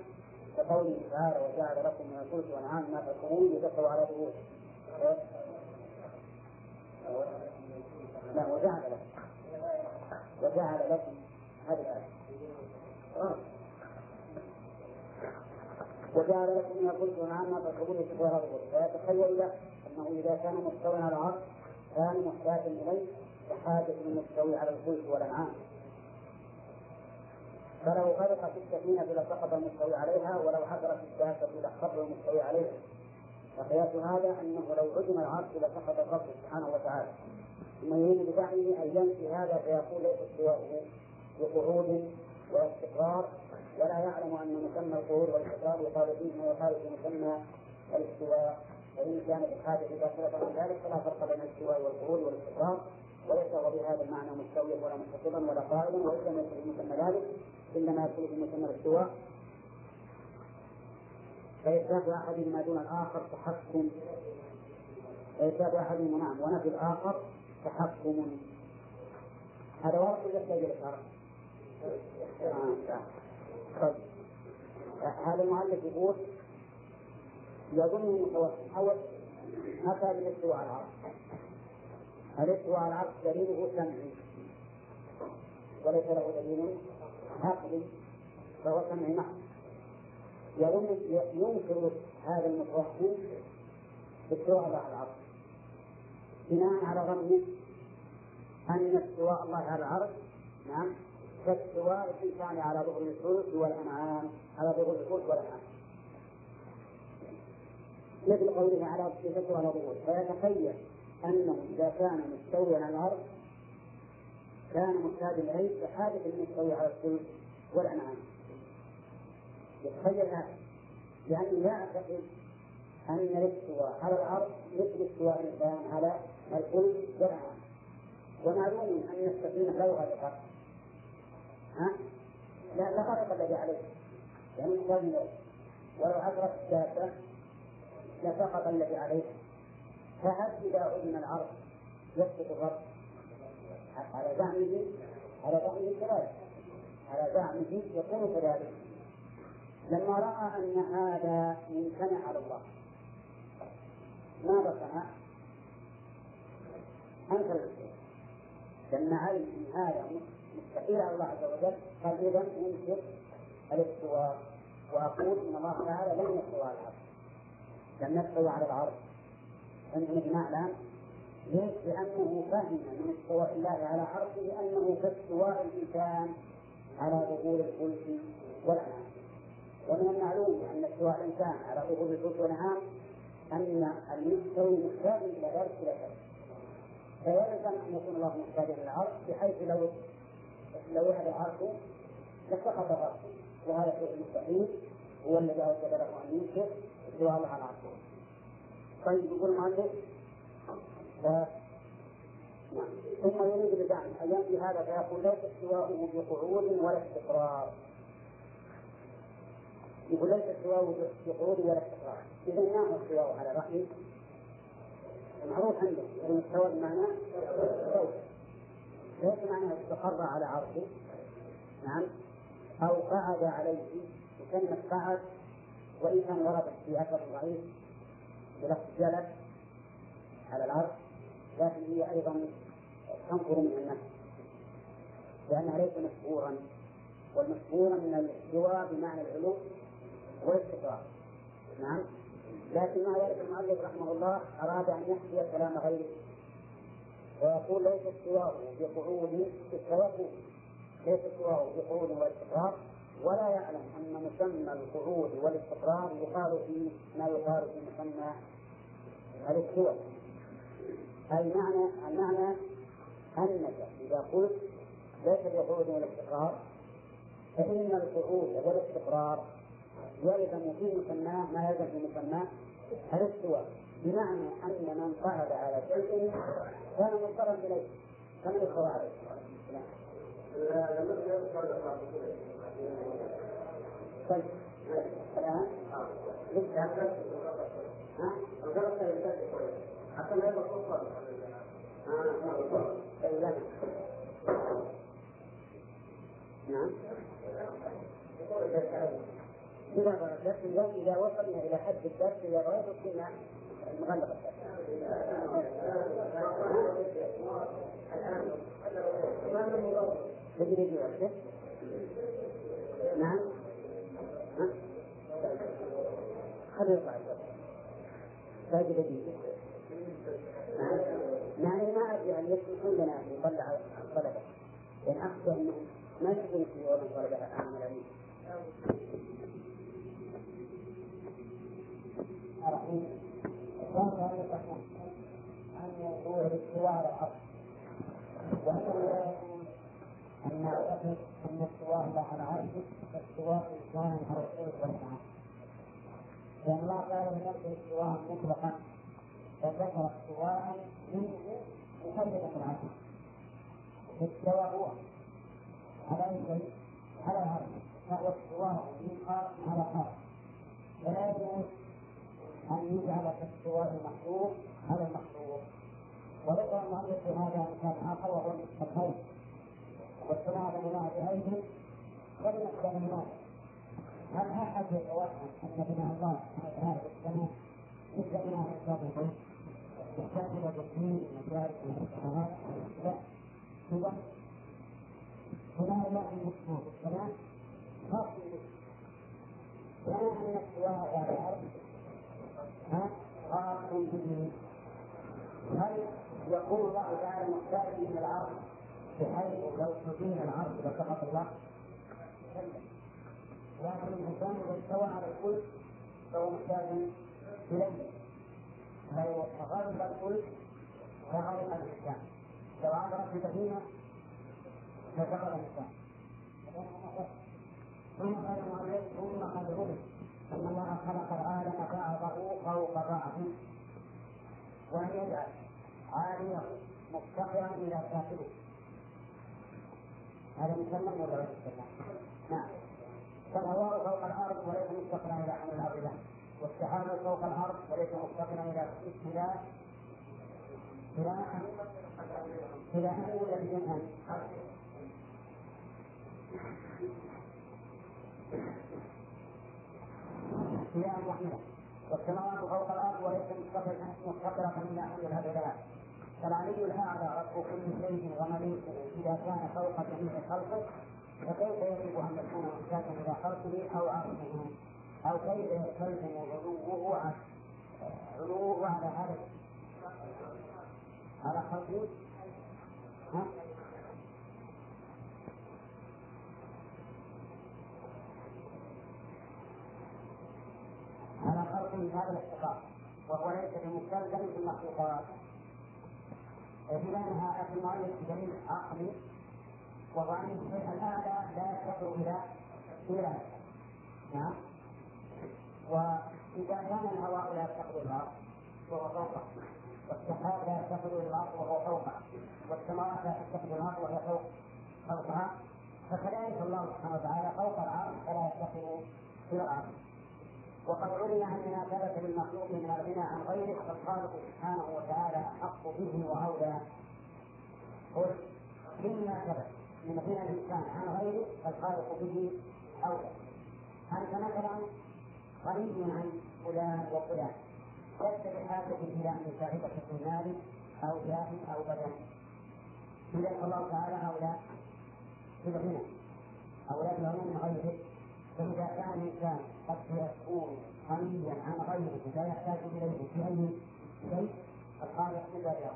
كقوله تعالى وجعل لكم من الفلك والأنعام ما تذكرون يدخل على ظهور لا وجعل لكم. وجعل لكم. هذه الآية. وجعل لكم من الفلك والأنعام ما تركبون يشبه هذا فيتخيل له أنه إذا كان مستوى على العرش كان محتاجا إليه كحاجة المستوي على الفلك والأنعام. فلو غرقت السفينة لسقط المستوي عليها ولو حضرت الدابة لخر المستوي عليها. وقياس هذا أنه لو عدم العرش لسقط الرب سبحانه وتعالى. ثم يريد بدعمه أن ينفي هذا فيقول ليس استواؤه بقعود واستقرار ولا يعلم أن مسمى القعود والاستقرار يقال فيه ما يقال في مسمى الاستواء. وان كان بالحاجة داخله عن ذلك فلا فرق بين الاستواء والقعود والاستقرار وليس هو بهذا المعنى مستويا ولا مستقرا ولا قائلا وليس يدخل في مسمى ذلك إنما يدخل في مسمى الاستواء. فإثبات أحدهما دون الآخر تحكم. فإثبات أحدهما نعم ونفي الآخر تحكم. هذا واضح ولا يحتاج إلى؟ طيب. هذا المؤلف يقول يظن المتوهم أول أتى بالاستواء على العرش؟ الاستواء على العرش دليله سمعي. وليس له دليل عقلي فهو سمعي محض ينكر هذا المتوهم باستواء الله على العرش. بناء على ظنه أن استواء الله على العرش نعم. كاستواء الإنسان على ظهر الفلك والأنعام على ظهر الفلك والأنعام. مثل قوله على صفته على فيتخيل أنه إذا كان مستويا على الأرض كان محتاجا إليه كحاجة المستوي على الفلك والأنعام. يتخيل هذا. لأنه يعتقد أن الاستواء على الأرض مثل استواء الإنسان على الفلك والأنعام ومعلوم أن السفينة لو غرقت ها؟ لا لا غرق الذي عليه. يعني إليه ولو عبرت الدابة لسقط الذي عليه. فهل إذا عدم العرض يسقط الرب؟ على زعمه على زعمه كذلك. على زعمه يكون كذلك. لما رأى أن هذا ممتنع على الله. ماذا صنع؟ أنكر الشيء لما علم أن هذا مستحيل على الله عز وجل قال إذا أنكر الاستواء. وأقول إن الله تعالى لم يستوى على العرش. لم يستوى على العرش. عندنا إجماع الآن؟ ليش؟ لأنه فهم من استواء الله على عرشه أنه كاستواء الإنسان على ظهور الفلك والأنعام ومن المعلوم أن استواء الإنسان على ظهور الفلك والأنعام أن المستوي محتاج إلى ذلك إلى ذلك فيلزم أن يكون الله محتاجا إلى العرش بحيث لو لو وهب العرش لسقط الرأس وهذا شيء مستحيل. هو الذي أوجب له أن ينكر استواء الله على العرش طيب يقول المؤلف نعم. ثم يريد بدعم أن ينفي هذا فيقول ليس استواؤه بقعود ولا استقرار. يقول ليس استواؤه بقعود ولا استقرار إذا ما هو استواؤه على رأيه معروف عنده. يعني استوى بمعنى ليس معناه استقر على عرشه. نعم. أو قعد عليه. وكلمة قعد وإن كان وردت في أثر ضعيف بلفظ جلس على العرش لكن هي أيضا تنفر من النفس. لأنها ليس مشهورا والمشهور من الاستواء بمعنى العلو والاستقرار نعم. لكن مع ذلك المؤلف رحمه الله أراد أن يحكي كلام غيره. ويقول ليس استواءه بقعود استواءه ليس استواءه بقعود واستقرار ولا يعلم أن مسمى القعود والاستقرار يقال في ما يقال في مسمى الاستواء المعنى المعنى أنك إذا قلت ليس الوقوع والاستقرار فإن القعود والاستقرار يلزم في مسماه ما يلزم في مسماه الاستواء بمعنى أن من قعد على شيء كان مضطرا إليه. كما يقرأ عليه طيب الآن حتى لا يبقى نعم إذا اليوم إذا وصلنا إلى حد الدرس إذا غير كنا نغلق الدرس نعم. خليه يطلع باقي دقيقة يعني ما أدري أن يسمحون لنا أن نطلع الطلبة. لأن أخشى أنهم ما يكون في يوم الطلبة أمام العلم الرحيم كان يتحدث عن موضوع الاستواء على الأرض وهذا لا يكون أن نعتقد أن استواء الله على عرشه كاستواء الإنسان على الأرض والسماء لأن الله قال لنفسه استواء مطلقا فذكر استواء منه مخلفة العرش استوى هو على أي شيء؟ على العرش فهو استواء من قال على قال فلا يجوز أن يجعل كاستواء المخلوق على المخلوق وذكر المؤلف هذا مثال آخر وهو الخير والسماء بناء بأيدي ولنقبل الناس هل أحد يتوهم أن بناء الله هذا السماء مثل بناء الصابغين يستعمل بالدين المجال والسماوات لا هو بناء الله المكتوب السماء خاص وأنا أن السواء على الأرض خاص به هل يقول الله تعالى محتاج من العرض بحيث لو تدين العرض لسقط الله؟ لكن الإنسان إذا استوى على الكل فهو محتاج إليه. لو غلب الكل فغلب الإنسان. لو عبرت بسفينه لسقط الإنسان. ثم قال المؤلف ثم ان الله خلق العالم بعضه فوق بعض ولم يجعل عاليه مفتقرا إلى كافره هذا مسلم ولا غير مسلم؟ نعم. فالهواء فوق الأرض وليس مفتقرا إلى حمل الأرض له والسحاب فوق الأرض وليس مفتقرا إلى إلى إلى إلى يولد منها إلى أن يحمله. والسماوات فوق الأرض وليس مفتقرة إلى أن يذهب إليها فالعلي الأعلى رب كل شيء ومليكه إذا كان فوق جميع خلقه فكيف يجب أن يكون محتاجا إلى خلقه أو عرشه أو كيف يستلزم علوه علوه على هذا على خلقه ها؟ على خلقه هذا الاحتقار وهو ليس بناءها أتى المؤلف بدليل عقلي الشيء الأعلى لا يفتقر إلى إلى نعم. وإذا كان الهواء لا يفتقر الأرض وهو فوقه والسحاب لا يفتقر الأرض وهو فوقه والسماوات لا تفتقر الأرض وهي فوق فوقها. فكذلك الله سبحانه وتعالى فوق العرش فلا يفتقر إلى الأرض. وقد علم ان ما ثبت للمخلوق من الغنى عن غيره فالخالق سبحانه وتعالى أحق به وأولى. قل مما ثبت من غنى الإنسان عن غيره فالخالق به أولى. انت مثلا غني عن فلان وفلان لست بحاجه إلى أن يساعدك في مال أو جاه أو بدن؟ اذا الله تعالى أولى بالغنى أولى بالغنى من غيره. فإذا كان الإنسان قد يكون غنيا عن غيره لا يحتاج إليه في أي شيء فالخالق من باب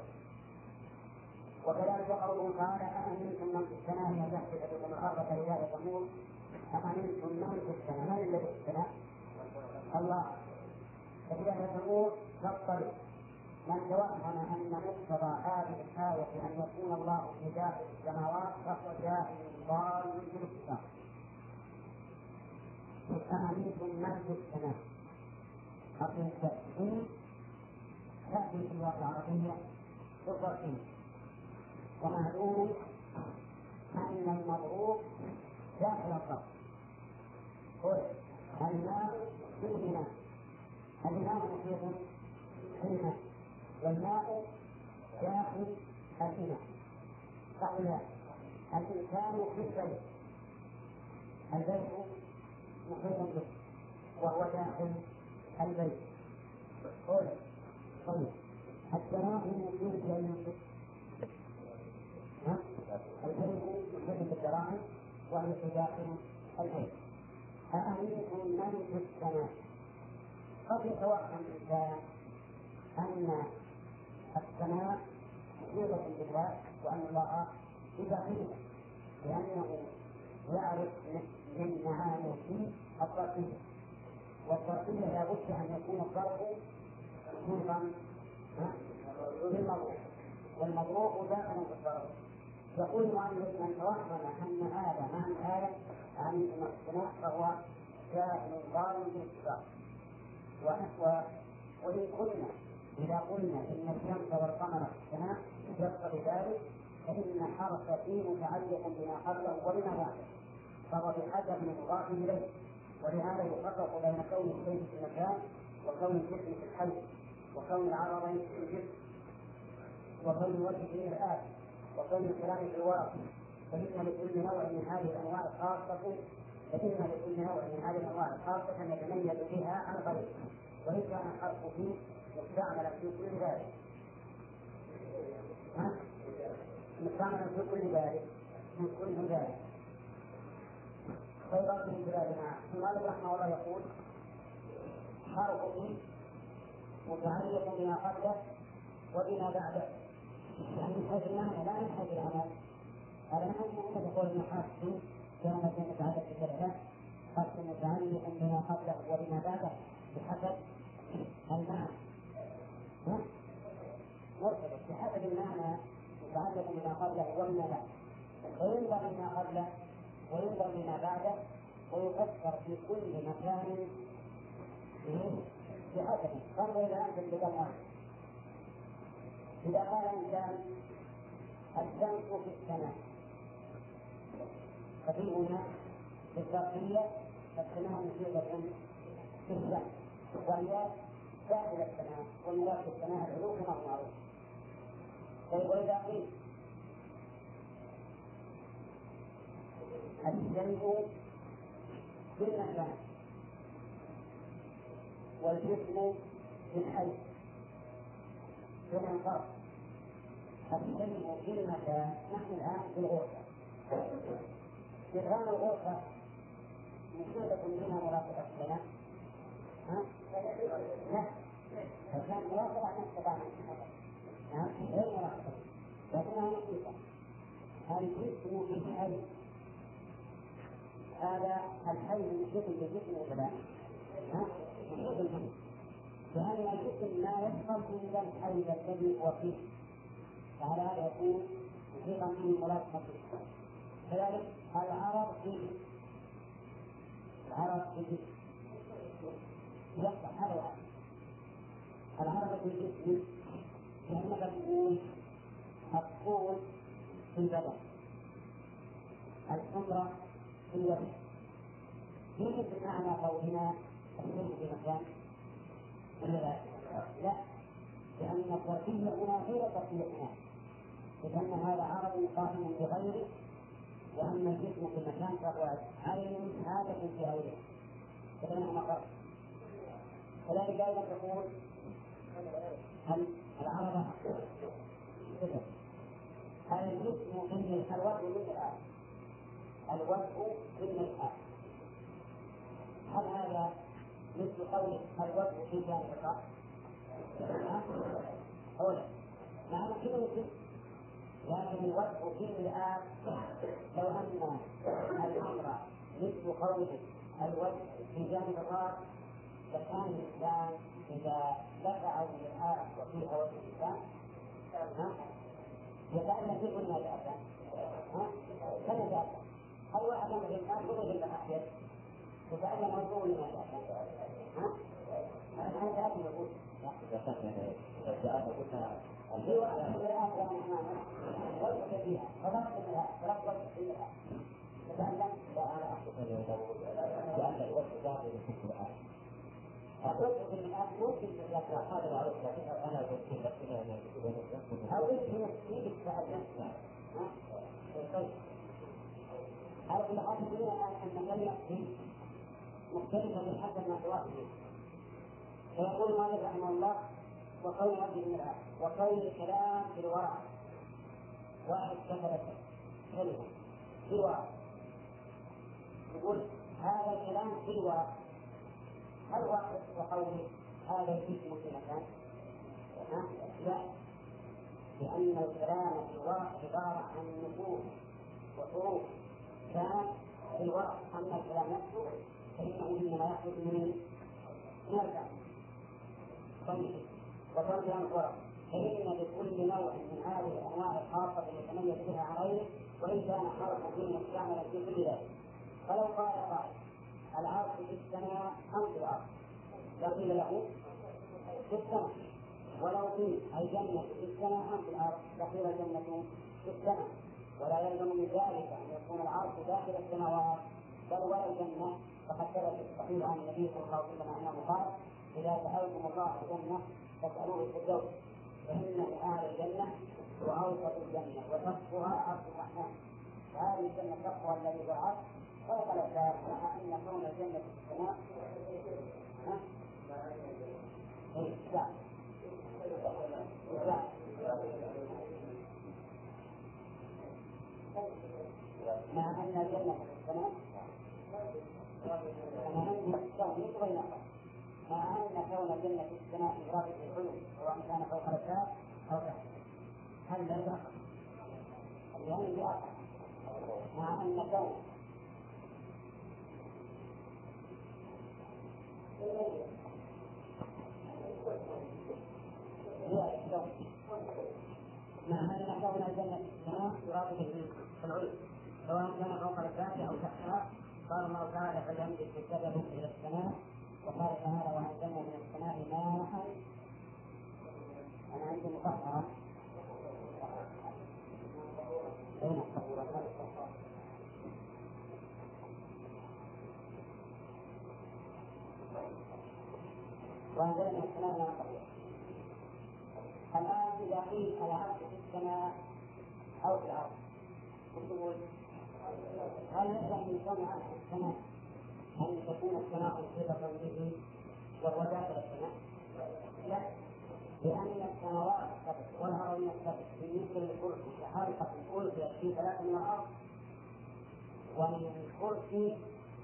وكذلك قوله تعالى أأمنتم من في السماء أن يحدث بكم الأرض فإذا تمور أأمنتم من في السماء؟ من الذي في السماء؟ الله. فإذا تمور تضطرب من توهم أن مقتضى هذه الآية أن يكون الله في داخل السماوات فهو جاهل ضال. أأمنتم من في السماء أصل التأكيد تأتي في اللغة العربية بالظرفية ومعلوم أن المضروب داخل الظرف قل الماء في البناء البناء محيط في الماء والماء داخل البناء فقل الإنسان في البيت البيت محيط به وهو داخل البيت قل طيب الدراهم في الجنة البيت محيط بالدراهم وهي داخل البيت أأمنكم من في السماء قد يتوهم الإنسان أن السماء محيطة بالله وأن الله بداخلها لأنه يعرف من معاني في الظرفية والظرفية لابد أن يكون الظرف محيطا بالمضروب والمضروب داخل في الظرف يقول المؤلف من توهم أن هذا معنى الآية عن السماء فهو جاهل ضال بالاتفاق وإن قلنا إذا قلنا إن الشمس والقمر في السماء يقتضي ذلك فإن حرف في متعلق بما قبله وبما بعده. فهو بحسب المضاف إليه. ولهذا يفرق بين كون الشيء في المكان وكون الجسم في الحي وكون العرضين في الجسم وكون الوجه في الآب وكون الكلام في الورق فإن لكل نوع من هذه الأنواع الخاصة فإن لكل نوع من هذه الأنواع الخاصة يتميز بها عن غيره. وإن كان الحرف فيه مستعملا في كل ذلك. مستعملا في كل ذلك في كل ذلك. فيضاف من بلادنا مالك رحمه الله يقول. حرف متعلق بما قبله وبما بعده. يعني من حيث المعنى لا من حيث العمل هذا من حيث المعنى تقول ان حرف كان متعلق بكلمه حرف متعلق بما قبله وبما بعده. بحسب المعنى. مرتبط بحسب المعنى. متعلق بما قبله وبما بعده. وينبغي ما قبله. وينبغي ما بعده ويفكر في كل مكان بحسبه فانظر إلى انت بكم إذا قال انسان الشمس في السماء. ففي هنا بالظرفيه السماء مصيبه في الشمس وهي داخل السماء والمراد في السماء العلو كما هو معروف طيب واذا قيل الشيء في المكان والجسم في الحي ثم الفرق الشيء في المكان نحن الآن في الغرفة. جدران الغرفة مشيدة منها مرافقة لنا ها؟ لا. فكان مرافقة عن استطاع نعم غير مرافقة لكنها نصيفة الجسم في الحي هذا الحي محيط بالجسم وكذا ها؟ لأن الجسم لا يدخل في ذا الحي الذي هو فيه. فعلى هذا يكون محيطا به ملاصقة كذلك العرض فيه. العرض في الجسم يصح هذا العرض. العرض في الجسم لأنك تقول الطول في البدن. الحمرة الوجه يوجد معنى قولنا السر في مكان ولا لا؟ لا. لأن الظرفية هنا غير ظرفية هناك لأن هذا عرض قائم بغيره وأما الجسم في المكان فهو عين حادث في غيره. فبينهما مقر كذلك أيضا تقول العرض صفة الجسم في الوجه من الآن الوجه في الآن. هل هذا مثل قول الوجه في جانب الرأس؟ أو لا؟ نعم كذا يمكن. لكن الوجه في الآن لو أن الأمر مثل قوله الوجه في جانب الرأس لكان الإنسان إذا دفعوا للآن وفيها وجه الإنسان يتألم في كل ما يتألم هل واحد من الإنسان يضرب الأحياء يتألم موضوع لما يتألم؟ ها؟ هذا هذا يقول من الآن كان أمامه وجه فيها. فضرب منها تلفظ فيها. تتألم؟ لا أنا أحسن لأن الوقت داخل في القرآن. أقول في الآن ممكن تتلفظ هذا معروف لكن أنا قلت لك أو اسم فيه التألم لنا الآن أن في مختلفة بحسب ما تواصل فيقول مالك رحمه الله ربي من الآن وقول الكلام في الورع. واحد كتب كلمة في الورع. يقول هذا الكلام في الورع. هل واحد وقوله هذا الاسم في مكان؟ لا. لأن الكلام في الورع عبارة عن نفوس وحروف. كان في الورع أما الكلام نفسه فإنه إنما يخرج من من الكلام طيب كلام الورع فإن لكل نوع من هذه الأنواع الخاصة يتميز بها عن وإن كان حرفا فيه مستعملا في كل ذلك فلو قال قائل العرش في السماء أم في الأرض لقيل له في السماء ولو قيل الجنة في السماء أم في الأرض لقيل الجنة في السماء ولا يلزم من ذلك أن يكون العرش داخل السماوات بل ولا الجنة. فقد ثبت في الصحيح عن النبي صلى الله عليه وسلم أنه قال إذا سألتم الله الجنة فاسألوه الفردوس فإن لأهل الجنة وأوسط الجنة وسقفها عرش الرحمن. فهذه الجنة سقفها الذي هو العرش فوق الأسباب مع أن كون الجنة في السماء ها؟ إيه، لا. لا. مع أن الجنة في السماء مع أن الكون بين مع أن كون الجنة في السماء مراد بالعلو سواء كان فوق الأسباب أو تحت هل لا يعني بآخر مع أن كون مع أن كون الجنة السماء يراد به العلو سواء كان فوق الأسباب أو تحتها قال الله تعالى فليمدد بسبب إلى السماء وقال تعالى وأنزلنا من السماء ماء من السماء ماء طهورا الآن إذا قيل العرش في السماء أو في الأرض تقول هل يلزم من كون عرش في السماء أن تكون السماء محيطة به وهو داخل السماء؟ لا لأن السماوات السبع والأرضين السبع بالنسبة للكرسي كحلقة ألقيت في ثلاث من الأرض والكرسي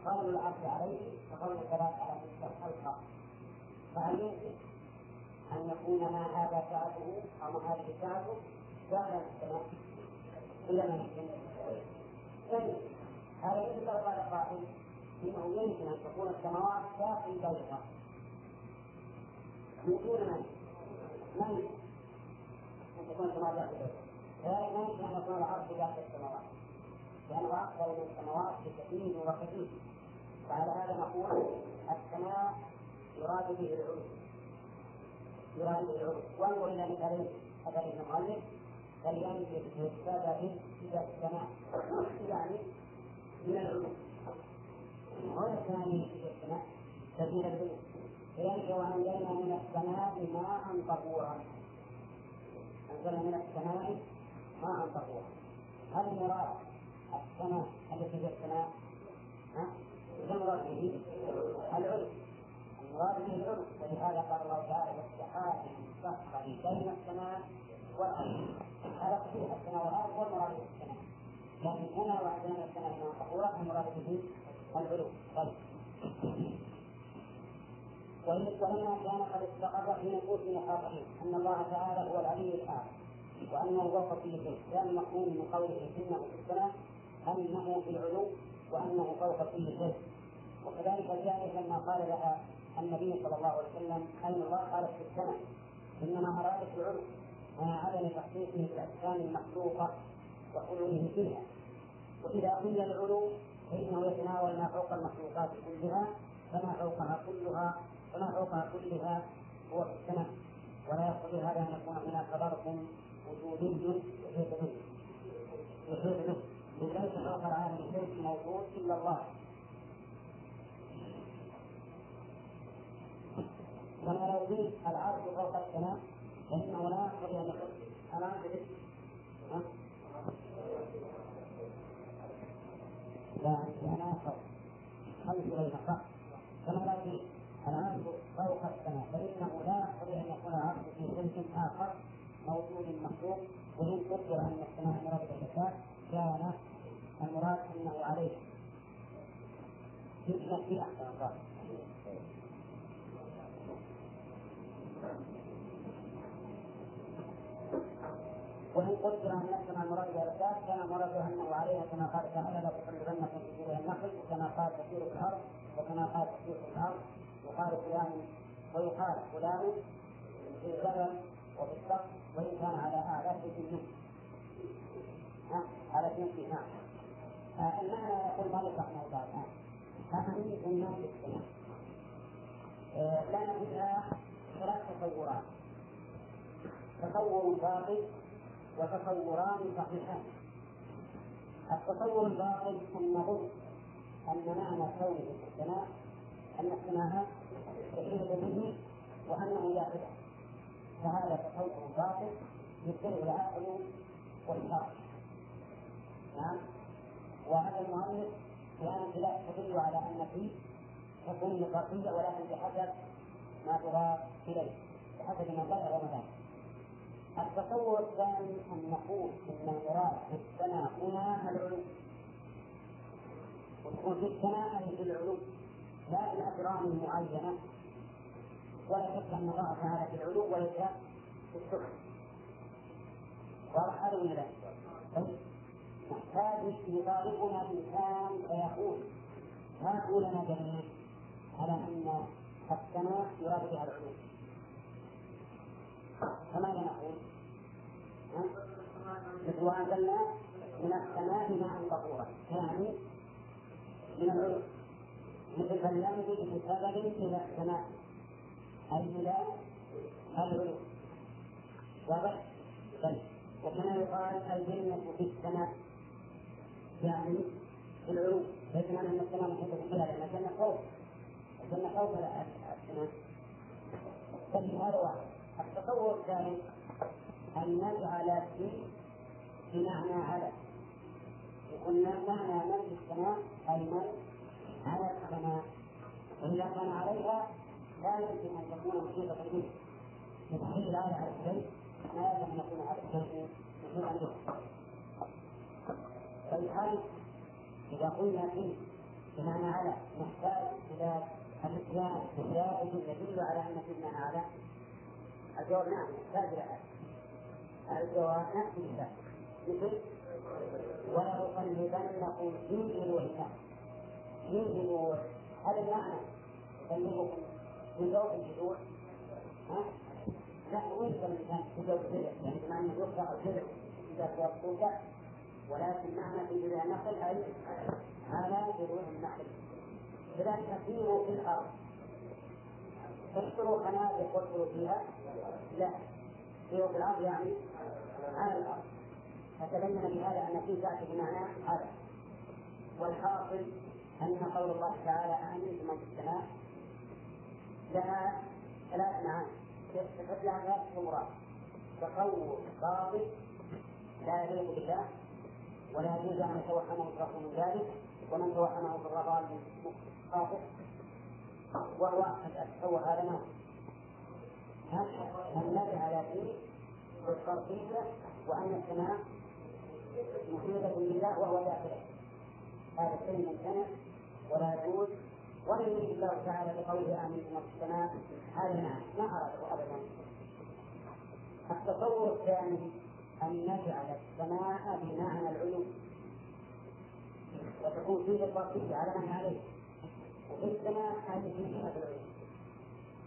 قول عليه وقول الثلاث على تلك الحلقة فهل يمكن أن يكون ما هذا سعته أو ما هذه سعته داخل السماء إلا ما يمكن هذا يذكر قال قائل إنه يمكن أن تكون السماوات داخل بيضاء؟ من دون من؟ ان تكون السماوات داخل بيضاء ذلك ما ان يكون العرش داخل السماوات لأنه أكثر من السماوات بكثير وكثير فعلى هذا نقول السماء يراد به العلو يراد به العلو وانظر إلى مثالين مثل المؤلف فليمسك بالسبب إلى السماء يعني من العلو هو الثاني في السماء سبيل العلو لذلك وأنزلنا من السماء ماء طهورا. أنزلنا من السماء ماء طهورا. هل المراد السماء التي في السماء؟ ها؟ المراد به العلو المراد به العلو ولهذا قال الله تعالى والسحاب المسخر بين السماء والأرض. هذا صحيح السماء والأرض والمراد به السماء. لكن هنا وعندنا السماء ماء طهورا المراد به العلو طيب. ولما كان قد استقر في نفوس مخاطبين أن الله تعالى هو العلي الاعلى وانه فوق كل شيء كان مفهوم من قوله إنه في السماء أنه في العلو وأنه فوق كل شيء. وكذلك الجاهل لما قال لها النبي صلى الله عليه وسلم أين الله قالت في السماء إنما أرادت العلو مع عدم تخصيصه بالأجسام المخلوقة وحلوله فيها. وإذا قيل العلو فإنه يتناول ما فوق المخلوقات كلها فما فوقها كلها فوقها كلها هو في السماء. ولا يقتضي هذا أن يكون هناك ظرف وجودي يحيط به يحيط به ليس فوق العالم شيء موجود إلا الله. كما لو قيل العرش فوق السماء فإنه لا يقتضي أن يكون أنا لا أنا فوق خلف إليه فقط كما لو العرش فوق السماء. فإنه لا يقتضي أن يكون العرش في شيء آخر موجود مخلوق. وإن قدر أن السماء مراد بالشفاء كان المراد أنه عليه. في في أحسن وإن قدر أن يكون المراد بالإرشاد كان المراد أنه عليها كما قال تعالى لا تقلبنكم في النحل وكما قال تسير في الأرض وكما قال تسير في الأرض. يقال فلان ويقال فلان في الجبل وفي السقف وإن كان على أعلى شيء منه على شيء نعم المعنى يقول مالك رحمه الله الآن أهمية الناس السنة لنا فيها ثلاث تصورات تصور باطل وتصوران صحيحان. التصور الباطل أن نظن أن معنى كونه في السماء أن السماء تحيط به وأنه داخله فهذا تصور باطل يبطله العقل والشرع نعم وهذا المؤلف لأن لا تدل على أن فيه تكون نقاطية ولكن بحسب ما ترى إليه بحسب ما بلغ وما التصور الثاني أن نقول إن المراد بالسماء هنا العلو وتكون في السماء أي في العلو لا بالأجرام المعينة. ولا شك أن الله تعالى في العلو وليس في السفل واضح هذا ولا لا؟ نحتاج يطالبنا إنسان فيقول هاتوا لنا دليل على أن السماء يراد بها العلو فماذا نقول؟ مثل وأنزلنا من السماء ماء طهورا. يعني من العلو. مثل فلينظر بسبب إلى السماء أي إلى العلو واضح؟ طيب وكما يقال الجنة في السماء. يعني في العلو. ليس معنى أن السماء محيطة بها لأن الجنة فوق. الجنة فوق السماء طيب هذا واحد التصور الثاني. أن نجعل في بمعنى على. وقلنا معنى من في السماء أي من على السماء وإذا كان عليها لا يمكن أن تكون محيطة به مستحيل الآية على الشيء ما يلزم أن يكون على الشيء به طيب هل إذا قلنا فيه بمعنى على نحتاج إلى الإتيان بشاهد يدل على أن بمعنى على. الجواب نعم نحتاج إلى هذا. الجواب نأتي بالله مثل ولأقلبنكم في ألوهكم في ألوه هذا المعنى أقلبكم في زوج الجذوع ها؟ لا وين الإنسان في زوج الجذع يعني بمعنى أنه يرفع الجذع إذا توصل ولكن معنى في جذع النخل أي على جذوع النخل كذلك سيروا في الأرض تحصروا خنادق وادخلوا فيها لا سيروا في الأرض يعني على الأرض فتبين بهذا أن في تأتي بمعنى هذا والحاصل أن قول الله تعالى أأمنتم من في السماء لها ثلاث معاني. تثبت لها ثلاث أمور تصور باطل لا يليق بالله ولا يجوز أن يتوهمه الشخص من ذلك ومن توهمه في الرضا خاطئ وهو أتصور هذا ما أن نجعل فيه بالترتيب وأن السماء محيطة بالله وهو داخله؟ هذا الشيء ممتنع ولا يجوز. ولم يريد الله تعالى بقوله آمنتم في السماء هذا نعم ما أراده أبدا. التصور الثاني أن نجعل السماء بمعنى العلو وتكون فيه الباطل على من عليه. وفي السماء هذه في العلو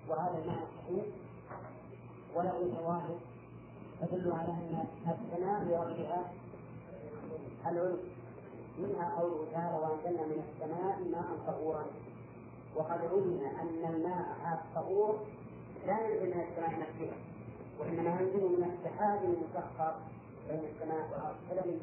وهذا المعنى صحيح وله شواهد تدل على أن السماء بربها العلو منها قوله تعالى وأنزلنا من السماء ماء طهورا. وقد علم أن الماء الطهور لا ينزل من السماء نفسها وإنما ينزل من السحاب المسخر بين السماء والأرض. فلم